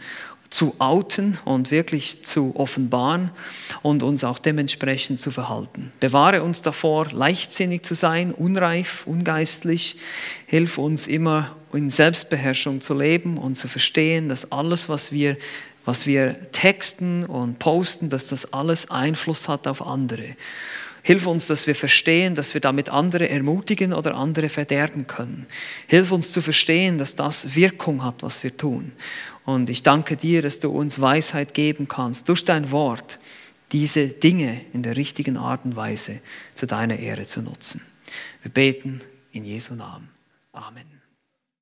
[SPEAKER 1] zu outen und wirklich zu offenbaren und uns auch dementsprechend zu verhalten. Bewahre uns davor, leichtsinnig zu sein, unreif, ungeistlich. Hilf uns immer in Selbstbeherrschung zu leben und zu verstehen, dass alles, was wir was wir texten und posten, dass das alles Einfluss hat auf andere. Hilf uns, dass wir verstehen, dass wir damit andere ermutigen oder andere verderben können. Hilf uns zu verstehen, dass das Wirkung hat, was wir tun. Und ich danke dir, dass du uns Weisheit geben kannst, durch dein Wort diese Dinge in der richtigen Art und Weise zu deiner Ehre zu nutzen. Wir beten in Jesu Namen. Amen.